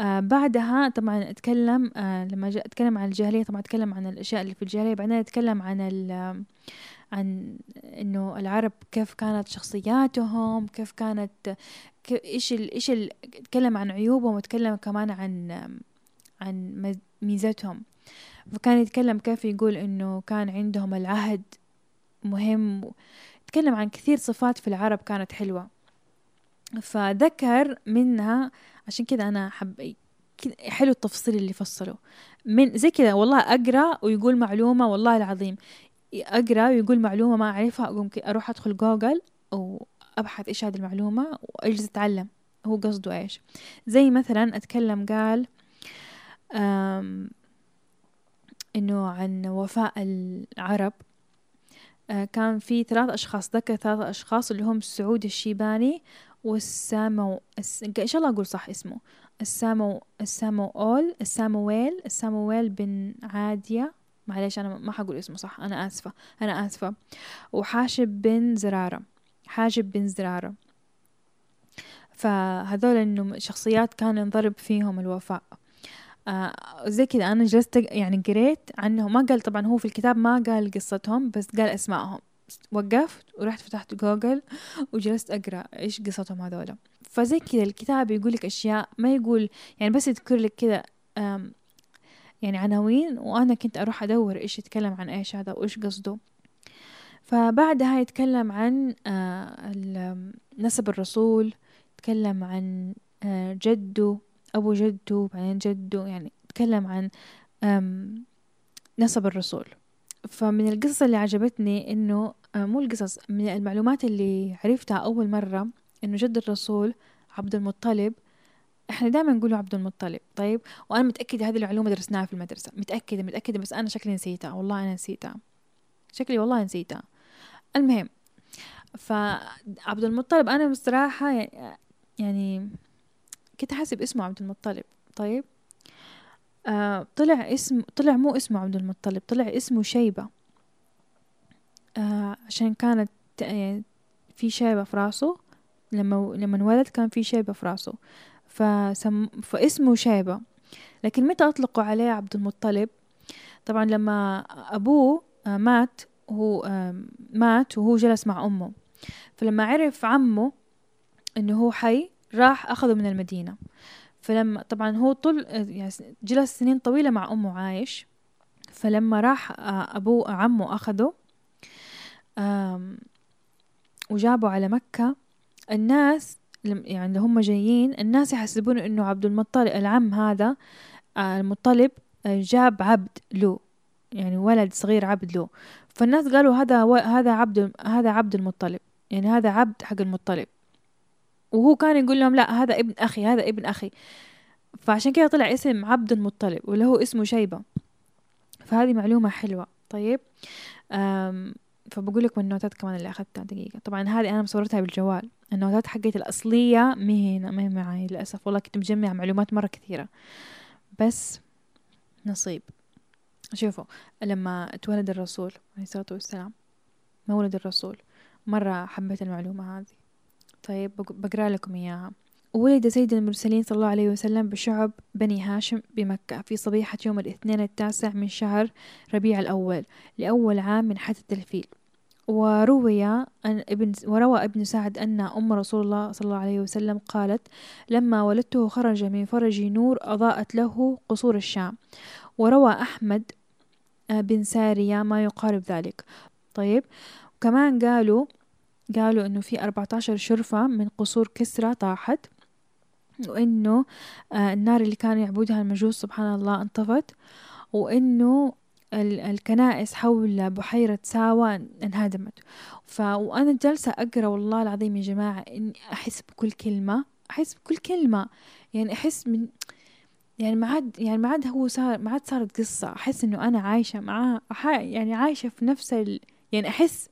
آه بعدها طبعا أتكلم آه لما أتكلم عن الجاهلية طبعا أتكلم عن الأشياء اللي في الجاهلية بعدين أتكلم عن ال عن إنه العرب كيف كانت شخصياتهم كيف كانت إيش إيش أتكلم عن عيوبهم وتكلم كمان عن عن ميزتهم. فكان يتكلم كيف يقول إنه كان عندهم العهد مهم تكلم عن كثير صفات في العرب كانت حلوة. فذكر منها عشان كذا أنا حب حلو التفصيل اللي فصله. من زي كذا والله أقرأ ويقول معلومة والله العظيم. أقرأ ويقول معلومة ما أعرفها أقوم أروح أدخل جوجل وأبحث إيش هذه المعلومة وأجلس أتعلم هو قصده إيش. زي مثلا أتكلم قال إنه عن وفاء العرب. آه، كان في ثلاث أشخاص ذكر ثلاث أشخاص اللي هم السعود الشيباني والسامو إن شاء الله أقول صح اسمه. السامو الساموول السامويل السامويل بن عادية. معليش أنا ما حقول اسمه صح. أنا آسفة أنا آسفة. وحاشب بن زرارة. حاجب بن زرارة. فهذول إنه شخصيات كان ينضرب فيهم الوفاء. آه زي كذا. أنا جلست يعني قريت عنهم. ما قال طبعا هو في الكتاب ما قال قصتهم بس قال أسمائهم. وقفت ورحت فتحت جوجل وجلست أقرأ إيش قصتهم هذولا. فزي كذا الكتاب يقول لك أشياء ما يقول يعني بس يذكر لك كذا يعني عناوين وأنا كنت أروح أدور إيش يتكلم عن إيش هذا وإيش قصده. فبعدها يتكلم عن آه نسب الرسول يتكلم عن آه جده أبو جده بعدين جده يعني تكلم عن نسب الرسول. فمن القصص اللي عجبتني إنه آه، مو القصص من المعلومات اللي عرفتها أول مرة إنه جد الرسول عبد المطلب إحنا دائما نقول عبد المطلب طيب؟ وأنا متأكدة هذه المعلومه درسناها في المدرسة متأكدة متأكدة بس أنا شكلي نسيتها والله أنا نسيتها. شكلي والله نسيتها. المهم فعبد المطلب أنا بصراحة يعني كنت أحسب اسمه عبد المطلب طيب؟ آه طلع اسم طلع مو اسمه عبد المطلب طلع اسمه شيبة. آه عشان كانت يعني في شيبة في راسه لما لما انولد كان في شيبة في راسه. فسم فاسمه شيبة. لكن متى أطلقوا عليه عبد المطلب؟ طبعا لما أبوه آه مات هو آه مات وهو جلس مع أمه. فلما عرف عمه إنه هو حي راح أخذه من المدينة. فلما طبعا هو طول يعني جلس سنين طويلة مع أمه عايش. فلما راح آه، أبوه عمه أخذه وجابوا على مكة الناس يعني هم جايين الناس يحسبون إنه عبد المطلب العم هذا آه، المطلب آه، جاب عبد له يعني ولد صغير عبد له فالناس قالوا هذا هذا عبد هذا عبد المطلب يعني هذا عبد حق المطلب. وهو كان يقول لهم لا هذا ابن أخي هذا ابن أخي. فعشان كده طلع اسم عبد المطلب واللي هو اسمه شيبة. فهذه معلومة حلوة. طيب. فبقول لكم النوتات كمان اللي أخذتها دقيقة. طبعا هذه أنا مصورتها بالجوال. النوتات حقتي الأصلية مي هنا مي معي للأسف. والله كنت مجمعة معلومات مرة كثيرة. بس نصيب. شوفوا لما اتولد الرسول عليه الصلاة والسلام مولد الرسول مرة حبيت المعلومة هذه. طيب بقرأ لكم إياها. ولد سيد المرسلين صلى الله عليه وسلم بشعب بني هاشم بمكة في صبيحة يوم الاثنين التاسع من شهر ربيع الأول لأول عام من حدث الفيل وروي أن ابن وروى ابن سعد أن أم رسول الله صلى الله عليه وسلم قالت لما ولدته خرج من فرجي نور أضاءت له قصور الشام. وروى أحمد بن سارية ما يقارب ذلك. طيب وكمان قالوا قالوا إنه في 14 شرفة من قصور كسرى طاحت وإنه آه، النار اللي كانوا يعبدها المجوس سبحان الله انطفت وإنه الكنائس حول بحيرة ساوى انهدمت. ف وأنا جالسة أقرأ والله العظيم يا جماعة إني أحس بكل كلمة أحس بكل كلمة. يعني أحس من يعني ما عاد يعني ما عاد هو صار ما عاد صارت قصة. أحس إنه أنا عايشة معاه يعني عايشة في نفس ال يعني أحس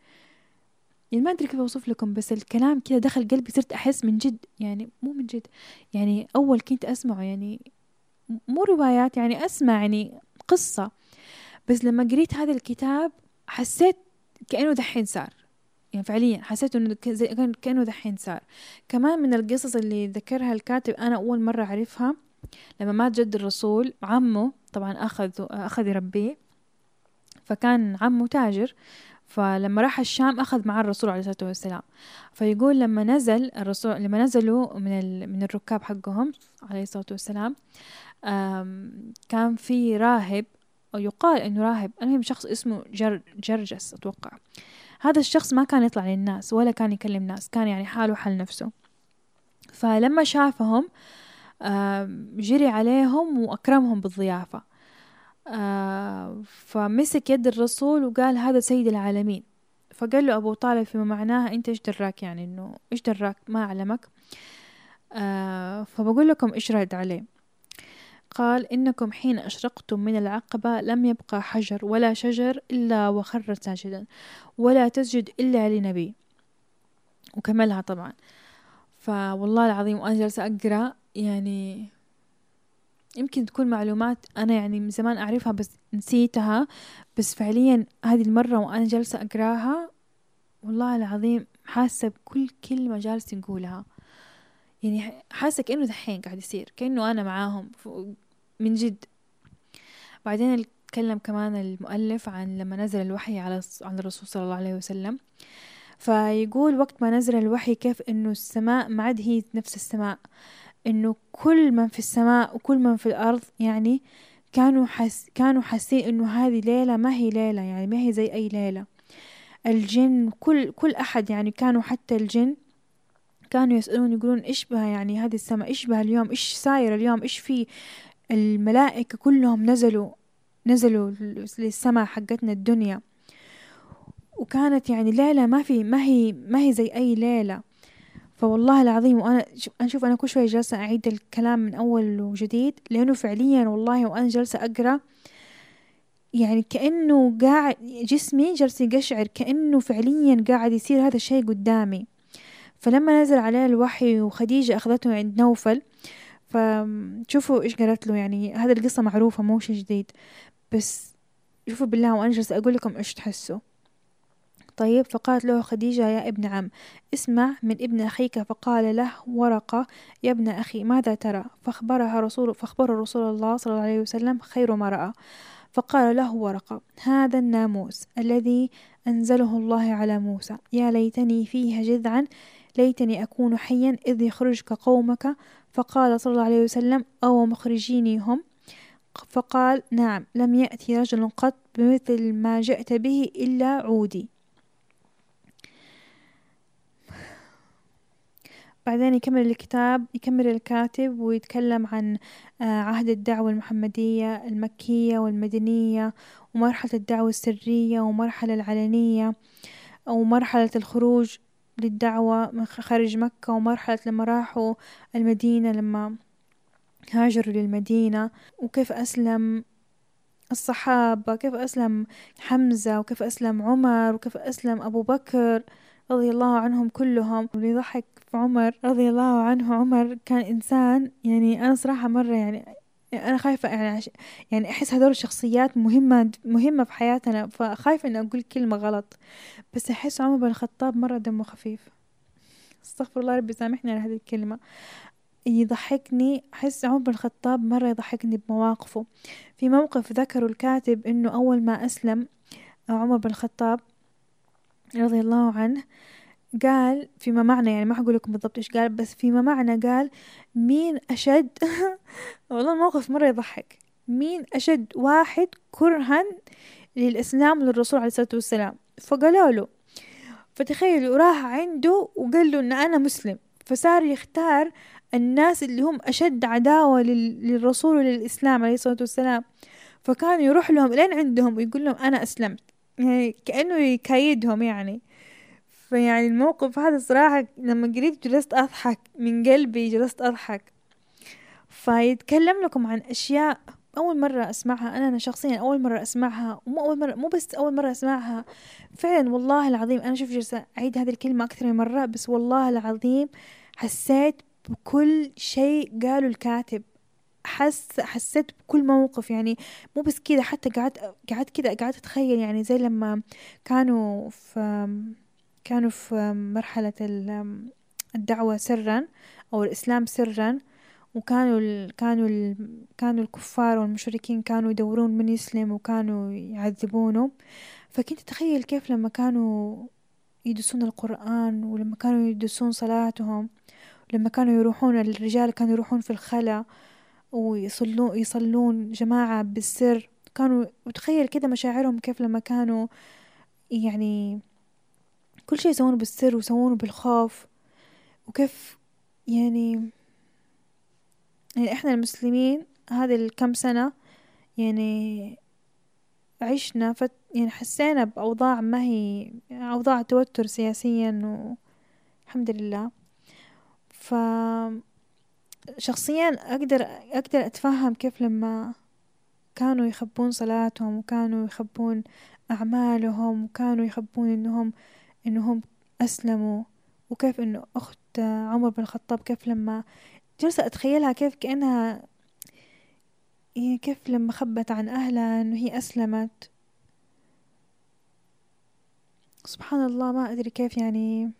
يعني ما أدري كيف أوصف لكم بس الكلام كذا دخل قلبي صرت أحس من جد يعني مو من جد يعني أول كنت أسمعه يعني مو روايات يعني أسمع يعني قصة. بس لما قريت هذا الكتاب حسيت كأنه دحين صار يعني فعليا حسيت إنه كأنه دحين صار. كمان من القصص اللي ذكرها الكاتب أنا أول مرة أعرفها لما مات جد الرسول عمه طبعا أخذ أخذ يربيه فكان عمه تاجر. فلما راح الشام أخذ معاه الرسول عليه الصلاة والسلام. فيقول لما نزل الرسول لما نزلوا من من الركاب حقهم عليه الصلاة والسلام كان في راهب أو يقال إنه راهب المهم شخص اسمه جر جرجس أتوقع. هذا الشخص ما كان يطلع للناس ولا كان يكلم ناس كان يعني حاله حل نفسه. فلما شافهم جري عليهم وأكرمهم بالضيافة. آه فمسك يد الرسول وقال هذا سيد العالمين. فقال له أبو طالب فيما معناها أنت إيش دراك؟ يعني إنه إيش دراك؟ ما أعلمك. آه فبقول لكم إيش رد عليه. قال إنكم حين أشرقتم من العقبة لم يبقى حجر ولا شجر إلا وخر ساجدا ولا تسجد إلا لنبي. وكملها طبعا. فوالله العظيم وأنا جالسة أقرأ يعني يمكن تكون معلومات أنا يعني من زمان أعرفها بس نسيتها بس فعليا هذه المرة وأنا جالسة أقرأها والله العظيم حاسة بكل كلمة جالس يقولها يعني حاسة كأنه دحين قاعد يصير كأنه أنا معاهم من جد. بعدين تكلم كمان المؤلف عن لما نزل الوحي على على الرسول صلى الله عليه وسلم. فيقول وقت ما نزل الوحي كيف إنه السماء ما عاد هي نفس السماء. إنه كل من في السماء وكل من في الأرض يعني كانوا حس كانوا حاسين إنه هذه ليلة ما هي ليلة يعني ما هي زي أي ليلة. الجن كل كل أحد يعني كانوا حتى الجن كانوا يسألون يقولون إيش بها يعني هذه السماء إيش بها اليوم إيش ساير اليوم إيش في؟ الملائكة كلهم نزلوا نزلوا للسماء حقتنا الدنيا. وكانت يعني ليلة ما في ما هي ما هي زي أي ليلة. فوالله العظيم وأنا أنا شوف أنا كل شوية جالسة أعيد الكلام من أول وجديد لأنه فعليا والله وأنا جالسة أقرأ يعني كأنه قاعد جسمي جالس يقشعر كأنه فعليا قاعد يصير هذا الشيء قدامي. فلما نزل عليه الوحي وخديجة أخذته عند نوفل فشوفوا إيش قالت له يعني هذه القصة معروفة مو شي جديد. بس شوفوا بالله وأنا جالسة أقول لكم إيش تحسوا. طيب فقالت له خديجة يا ابن عم اسمع من ابن أخيك. فقال له ورقة يا ابن أخي ماذا ترى؟ فأخبرها رسول فأخبر رسول الله صلى الله عليه وسلم خير ما رأى. فقال له ورقة هذا الناموس الذي أنزله الله على موسى. يا ليتني فيها جذعا ليتني أكون حيا إذ يخرجك قومك. فقال صلى الله عليه وسلم أو مخرجيني هم؟ فقال نعم لم يأتي رجل قط بمثل ما جئت به إلا عودي. بعدين يكمل الكتاب يكمل الكاتب ويتكلم عن آه، عهد الدعوة المحمدية المكية والمدنية ومرحلة الدعوة السرية ومرحلة العلنية ومرحلة الخروج للدعوة من خارج مكة ومرحلة لما راحوا المدينة لما هاجروا للمدينة وكيف أسلم الصحابة كيف أسلم حمزة وكيف أسلم عمر وكيف أسلم أبو بكر. رضي الله عنهم كلهم. واللي ضحك في عمر رضي الله عنه عمر كان إنسان يعني أنا صراحة مرة يعني أنا خايفة يعني يعني أحس هذول الشخصيات مهمة مهمة في حياتنا فخايفة إني أقول كلمة غلط. بس أحس عمر بن الخطاب مرة دمه خفيف. استغفر الله ربي سامحني على هذه الكلمة. يضحكني أحس عمر بن الخطاب مرة يضحكني بمواقفه. في موقف ذكره الكاتب إنه أول ما أسلم عمر بن الخطاب رضي الله عنه قال فيما معنى يعني ما حقول لكم بالضبط إيش قال بس فيما معنى قال مين أشد والله الموقف مرة يضحك. مين أشد واحد كرها للإسلام للرسول عليه الصلاة والسلام؟ فقالوا له فتخيلوا راح عنده وقال له إن أنا مسلم فصار يختار الناس اللي هم أشد عداوة للرسول وللإسلام عليه الصلاة والسلام. فكان يروح لهم لين عندهم ويقول لهم أنا أسلمت. يعني كأنه يكايدهم يعني. فيعني الموقف هذا صراحة لما قريت جلست أضحك من قلبي جلست أضحك. فيتكلم لكم عن أشياء أول مرة أسمعها. أنا, أنا شخصيا أول مرة أسمعها. ومو أول مرة مو بس أول مرة أسمعها. فعلا والله العظيم أنا شوف جلسة أعيد هذه الكلمة أكثر من مرة بس والله العظيم حسيت بكل شيء قاله الكاتب. حس حسيت بكل موقف يعني مو بس كذا حتى قعدت قعدت كذا قعدت أتخيل يعني زي لما كانوا في كانوا في مرحلة الدعوة سرا أو الإسلام سرا وكانوا ال كانوا ال كانوا الكفار والمشركين كانوا يدورون من يسلم وكانوا يعذبونه. فكنت أتخيل كيف لما كانوا يدرسون القرآن ولما كانوا يدرسون صلاتهم لما كانوا يروحون الرجال كانوا يروحون في الخلا ويصلون يصلون جماعة بالسر. كانوا وتخيل كده مشاعرهم كيف لما كانوا يعني كل شيء يسوونه بالسر ويسوونه بالخوف وكيف يعني يعني إحنا المسلمين هذه الكم سنة يعني عشنا فت يعني حسينا بأوضاع ما هي أوضاع توتر سياسيا والحمد لله. ف شخصيا أقدر أقدر أتفهم كيف لما كانوا يخبون صلاتهم وكانوا يخبون أعمالهم وكانوا يخبون إنهم إنهم أسلموا وكيف إنه أخت عمر بن الخطاب كيف لما جالسة أتخيلها كيف كأنها كيف لما خبت عن أهلها إنه هي أسلمت. سبحان الله ما أدري كيف يعني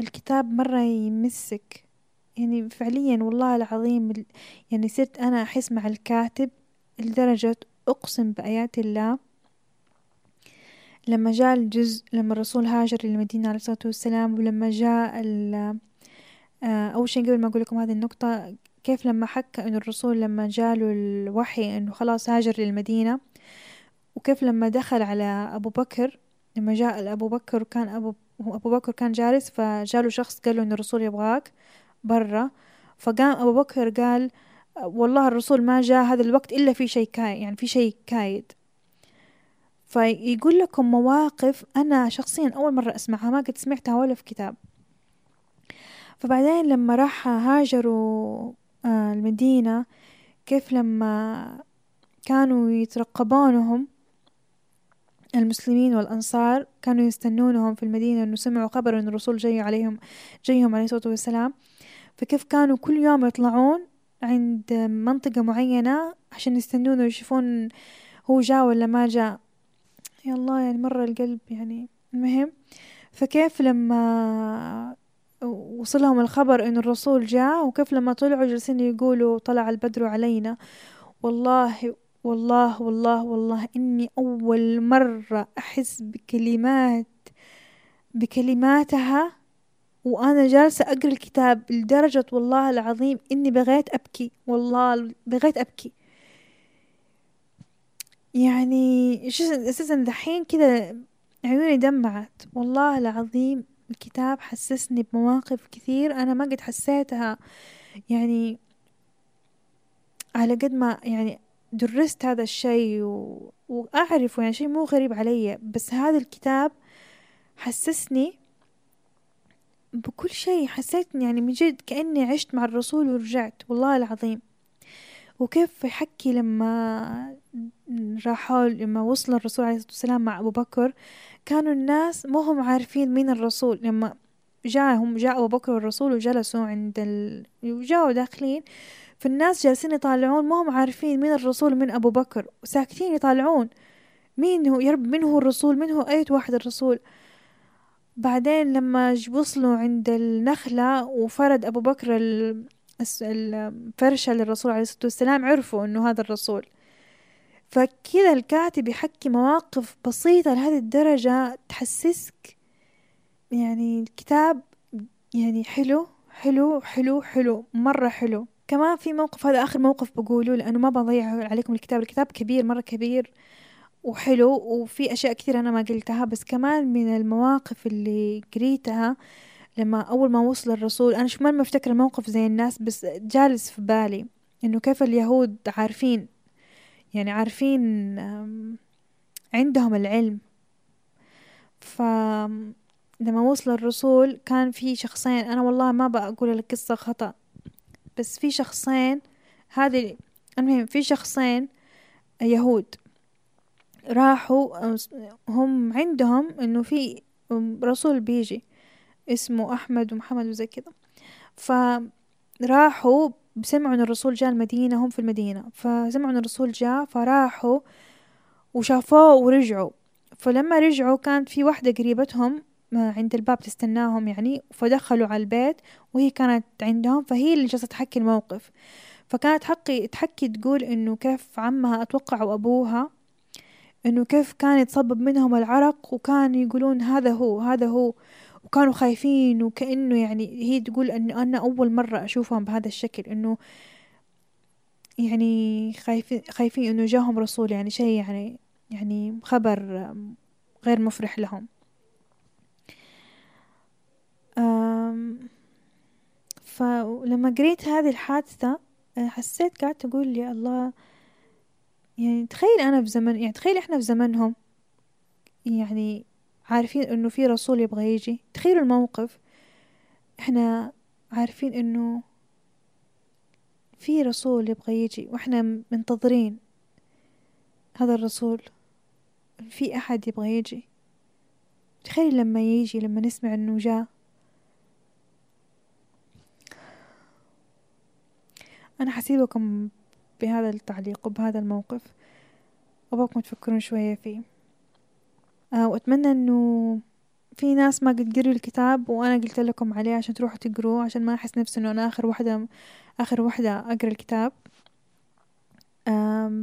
الكتاب مرة يمسك. يعني فعليا والله العظيم يعني صرت أنا أحس مع الكاتب لدرجة أقسم بآيات الله. لما جاء الجزء لما الرسول هاجر للمدينة عليه الصلاة والسلام ولما جاء آه، أول شي قبل ما أقول لكم هذه النقطة كيف لما حكى إنه الرسول لما جاله الوحي إنه خلاص هاجر للمدينة وكيف لما دخل على أبو بكر لما جاء لأبو بكر وكان أبو أبو بكر كان جالس فجاله شخص قال له إن الرسول يبغاك. برا. فقام أبو بكر قال والله الرسول ما جاء هذا الوقت إلا في شيء كايد يعني في شيء كايد. فيقول لكم مواقف أنا شخصيا أول مرة أسمعها ما قد سمعتها ولا في كتاب. فبعدين لما راح هاجروا آه، المدينة كيف لما كانوا يترقبونهم المسلمين والأنصار كانوا يستنونهم في المدينة إنه سمعوا خبر إن الرسول جاي عليهم جايهم عليه الصلاة والسلام. فكيف كانوا كل يوم يطلعون عند منطقة معينة عشان يستنونه ويشوفون هو جاء ولا ما جاء. يا الله يعني مرة القلب يعني المهم فكيف لما وصلهم الخبر إن الرسول جاء وكيف لما طلعوا جالسين يقولوا طلع البدر علينا. والله والله والله والله إني أول مرة أحس بكلمات بكلماتها وأنا جالسة أقرأ الكتاب لدرجة والله العظيم إني بغيت أبكي والله بغيت أبكي. يعني أساسا دحين كذا عيوني دمعت. والله العظيم الكتاب حسسني بمواقف كثير أنا ما قد حسيتها. يعني على قد ما يعني درست هذا الشيء و... وأعرفه يعني شيء مو غريب علي بس هذا الكتاب حسسني بكل شيء حسيت يعني من جد كأني عشت مع الرسول ورجعت والله العظيم. وكيف يحكي لما راحوا لما وصل الرسول عليه الصلاة والسلام مع أبو بكر كانوا الناس ما هم عارفين مين الرسول. لما جاءهم جاء أبو بكر والرسول وجلسوا عند ال... وجاءوا داخلين فالناس جالسين يطالعون ما هم عارفين مين الرسول من أبو بكر. وساكتين يطالعون. مين هو؟ يا رب من هو الرسول؟ من هو أي واحد الرسول؟ بعدين لما وصلوا عند النخلة وفرد أبو بكر الفرشة للرسول عليه الصلاة والسلام عرفوا أنه هذا الرسول. فكذا الكاتب يحكي مواقف بسيطة لهذه الدرجة تحسسك يعني الكتاب يعني حلو حلو حلو حلو مرة حلو. كمان في موقف هذا آخر موقف بقوله لأنه ما بضيع عليكم الكتاب الكتاب كبير مرة كبير. وحلو وفي أشياء كثير أنا ما قلتها بس كمان من المواقف اللي قريتها لما أول ما وصل الرسول أنا شو ما مفتكر الموقف زي الناس بس جالس في بالي إنه كيف اليهود عارفين يعني عارفين عندهم العلم. ف لما وصل الرسول كان في شخصين أنا والله ما بقول القصة خطأ بس في شخصين هذه المهم في شخصين يهود. راحوا هم عندهم إنه في رسول بيجي اسمه أحمد ومحمد وزي كذا فراحوا سمعوا إن الرسول جاء المدينة هم في المدينة. فسمعوا إن الرسول جاء فراحوا وشافوه ورجعوا. فلما رجعوا كانت في واحدة قريبتهم عند الباب تستناهم يعني. فدخلوا على البيت وهي كانت عندهم فهي اللي جالسة تحكي الموقف. فكانت حقي تحكي تقول إنه كيف عمها أتوقع وابوها إنه كيف كان يتصبب منهم العرق وكانوا يقولون هذا هو هذا هو. وكانوا خايفين وكأنه يعني هي تقول إنه أنا أول مرة أشوفهم بهذا الشكل إنه يعني خايفين خايفين إنه جاهم رسول يعني شيء يعني يعني خبر غير مفرح لهم. فلما قريت هذه الحادثة حسيت قعدت أقول يا الله يعني تخيل أنا في زمن يعني تخيل إحنا في زمنهم يعني عارفين إنه في رسول يبغى يجي. تخيلوا الموقف إحنا عارفين إنه في رسول يبغى يجي وإحنا منتظرين هذا الرسول. في أحد يبغى يجي. تخيل لما يجي لما نسمع إنه جاء. أنا حسيبكم بهذا التعليق وبهذا الموقف. أبغاكم تفكرون شوية فيه. آه وأتمنى أنه في ناس ما قد قروا الكتاب وأنا قلت لكم عليه عشان تروحوا تقروه عشان ما أحس نفسي أنه أنا آخر واحدة آخر واحدة أقرأ الكتاب.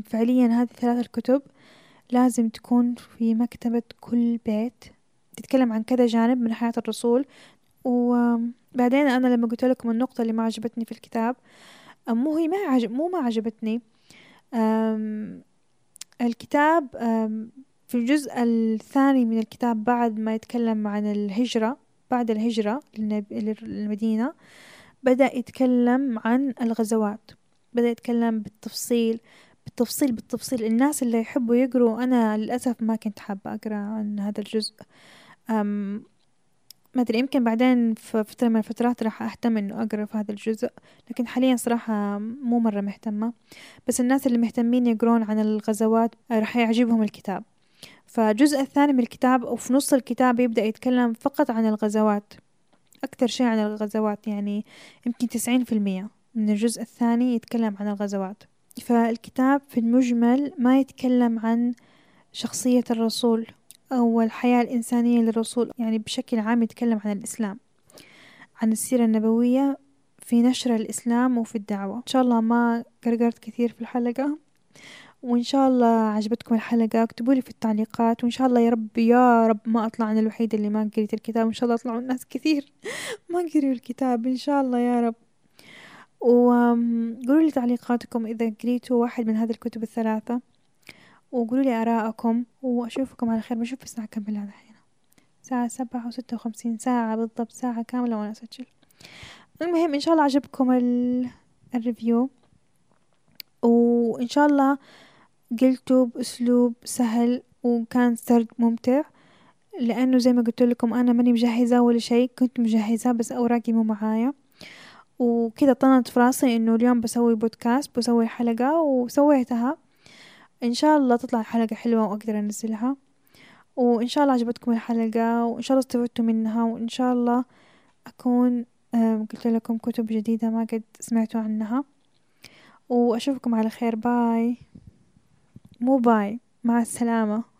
فعليا هذه ثلاث الكتب لازم تكون في مكتبة كل بيت. تتكلم عن كذا جانب من حياة الرسول. وبعدين أنا لما قلت لكم النقطة اللي ما عجبتني في الكتاب مو هي ما عجب مو ما عجبتني. الكتاب في الجزء الثاني من الكتاب بعد ما يتكلم عن الهجرة بعد الهجرة للمدينة بدأ يتكلم عن الغزوات. بدأ يتكلم بالتفصيل بالتفصيل بالتفصيل. الناس اللي يحبوا يقروا أنا للأسف ما كنت حابة أقرأ عن هذا الجزء. ما أدري يمكن بعدين في فترة من الفترات راح أهتم إنه أقرأ في هذا الجزء لكن حاليا صراحة مو مرة مهتمة. بس الناس اللي مهتمين يقرون عن الغزوات راح يعجبهم الكتاب. فالجزء الثاني من الكتاب وفي نص الكتاب يبدأ يتكلم فقط عن الغزوات أكثر شيء عن الغزوات يعني يمكن تسعين في المية من الجزء الثاني يتكلم عن الغزوات. فالكتاب في المجمل ما يتكلم عن شخصية الرسول. أو الحياة الإنسانية للرسول يعني بشكل عام يتكلم عن الإسلام عن السيرة النبوية في نشر الإسلام وفي الدعوة. إن شاء الله ما قرقرت كثير في الحلقة وإن شاء الله عجبتكم الحلقة اكتبوا لي في التعليقات وإن شاء الله يا رب يا رب ما أطلع أنا الوحيدة اللي ما قريت الكتاب وإن شاء الله يطلعوا الناس كثير ما قريوا الكتاب إن شاء الله يا رب. وقولوا لي تعليقاتكم إذا قريتوا واحد من هذه الكتب الثلاثة. وقولوا لي آراءكم وأشوفكم على خير. بشوف الساعة كم بالله الحين؟ الساعة سبعة وستة وخمسين ساعة بالضبط ساعة كاملة وأنا أسجل. المهم إن شاء الله عجبكم الريفيو وإن شاء الله قلته بأسلوب سهل وكان سرد ممتع لأنه زي ما قلت لكم أنا ماني مجهزة ولا شيء. كنت مجهزة بس أوراقي مو معايا. وكذا طنت في راسي إنه اليوم بسوي بودكاست بسوي حلقة وسويتها. إن شاء الله تطلع حلقة حلوة وأقدر أنزلها. وإن شاء الله عجبتكم الحلقة وإن شاء الله استفدتوا منها وإن شاء الله أكون قلت لكم كتب جديدة ما قد سمعتوا عنها. وأشوفكم على خير. باي مو باي مع السلامة.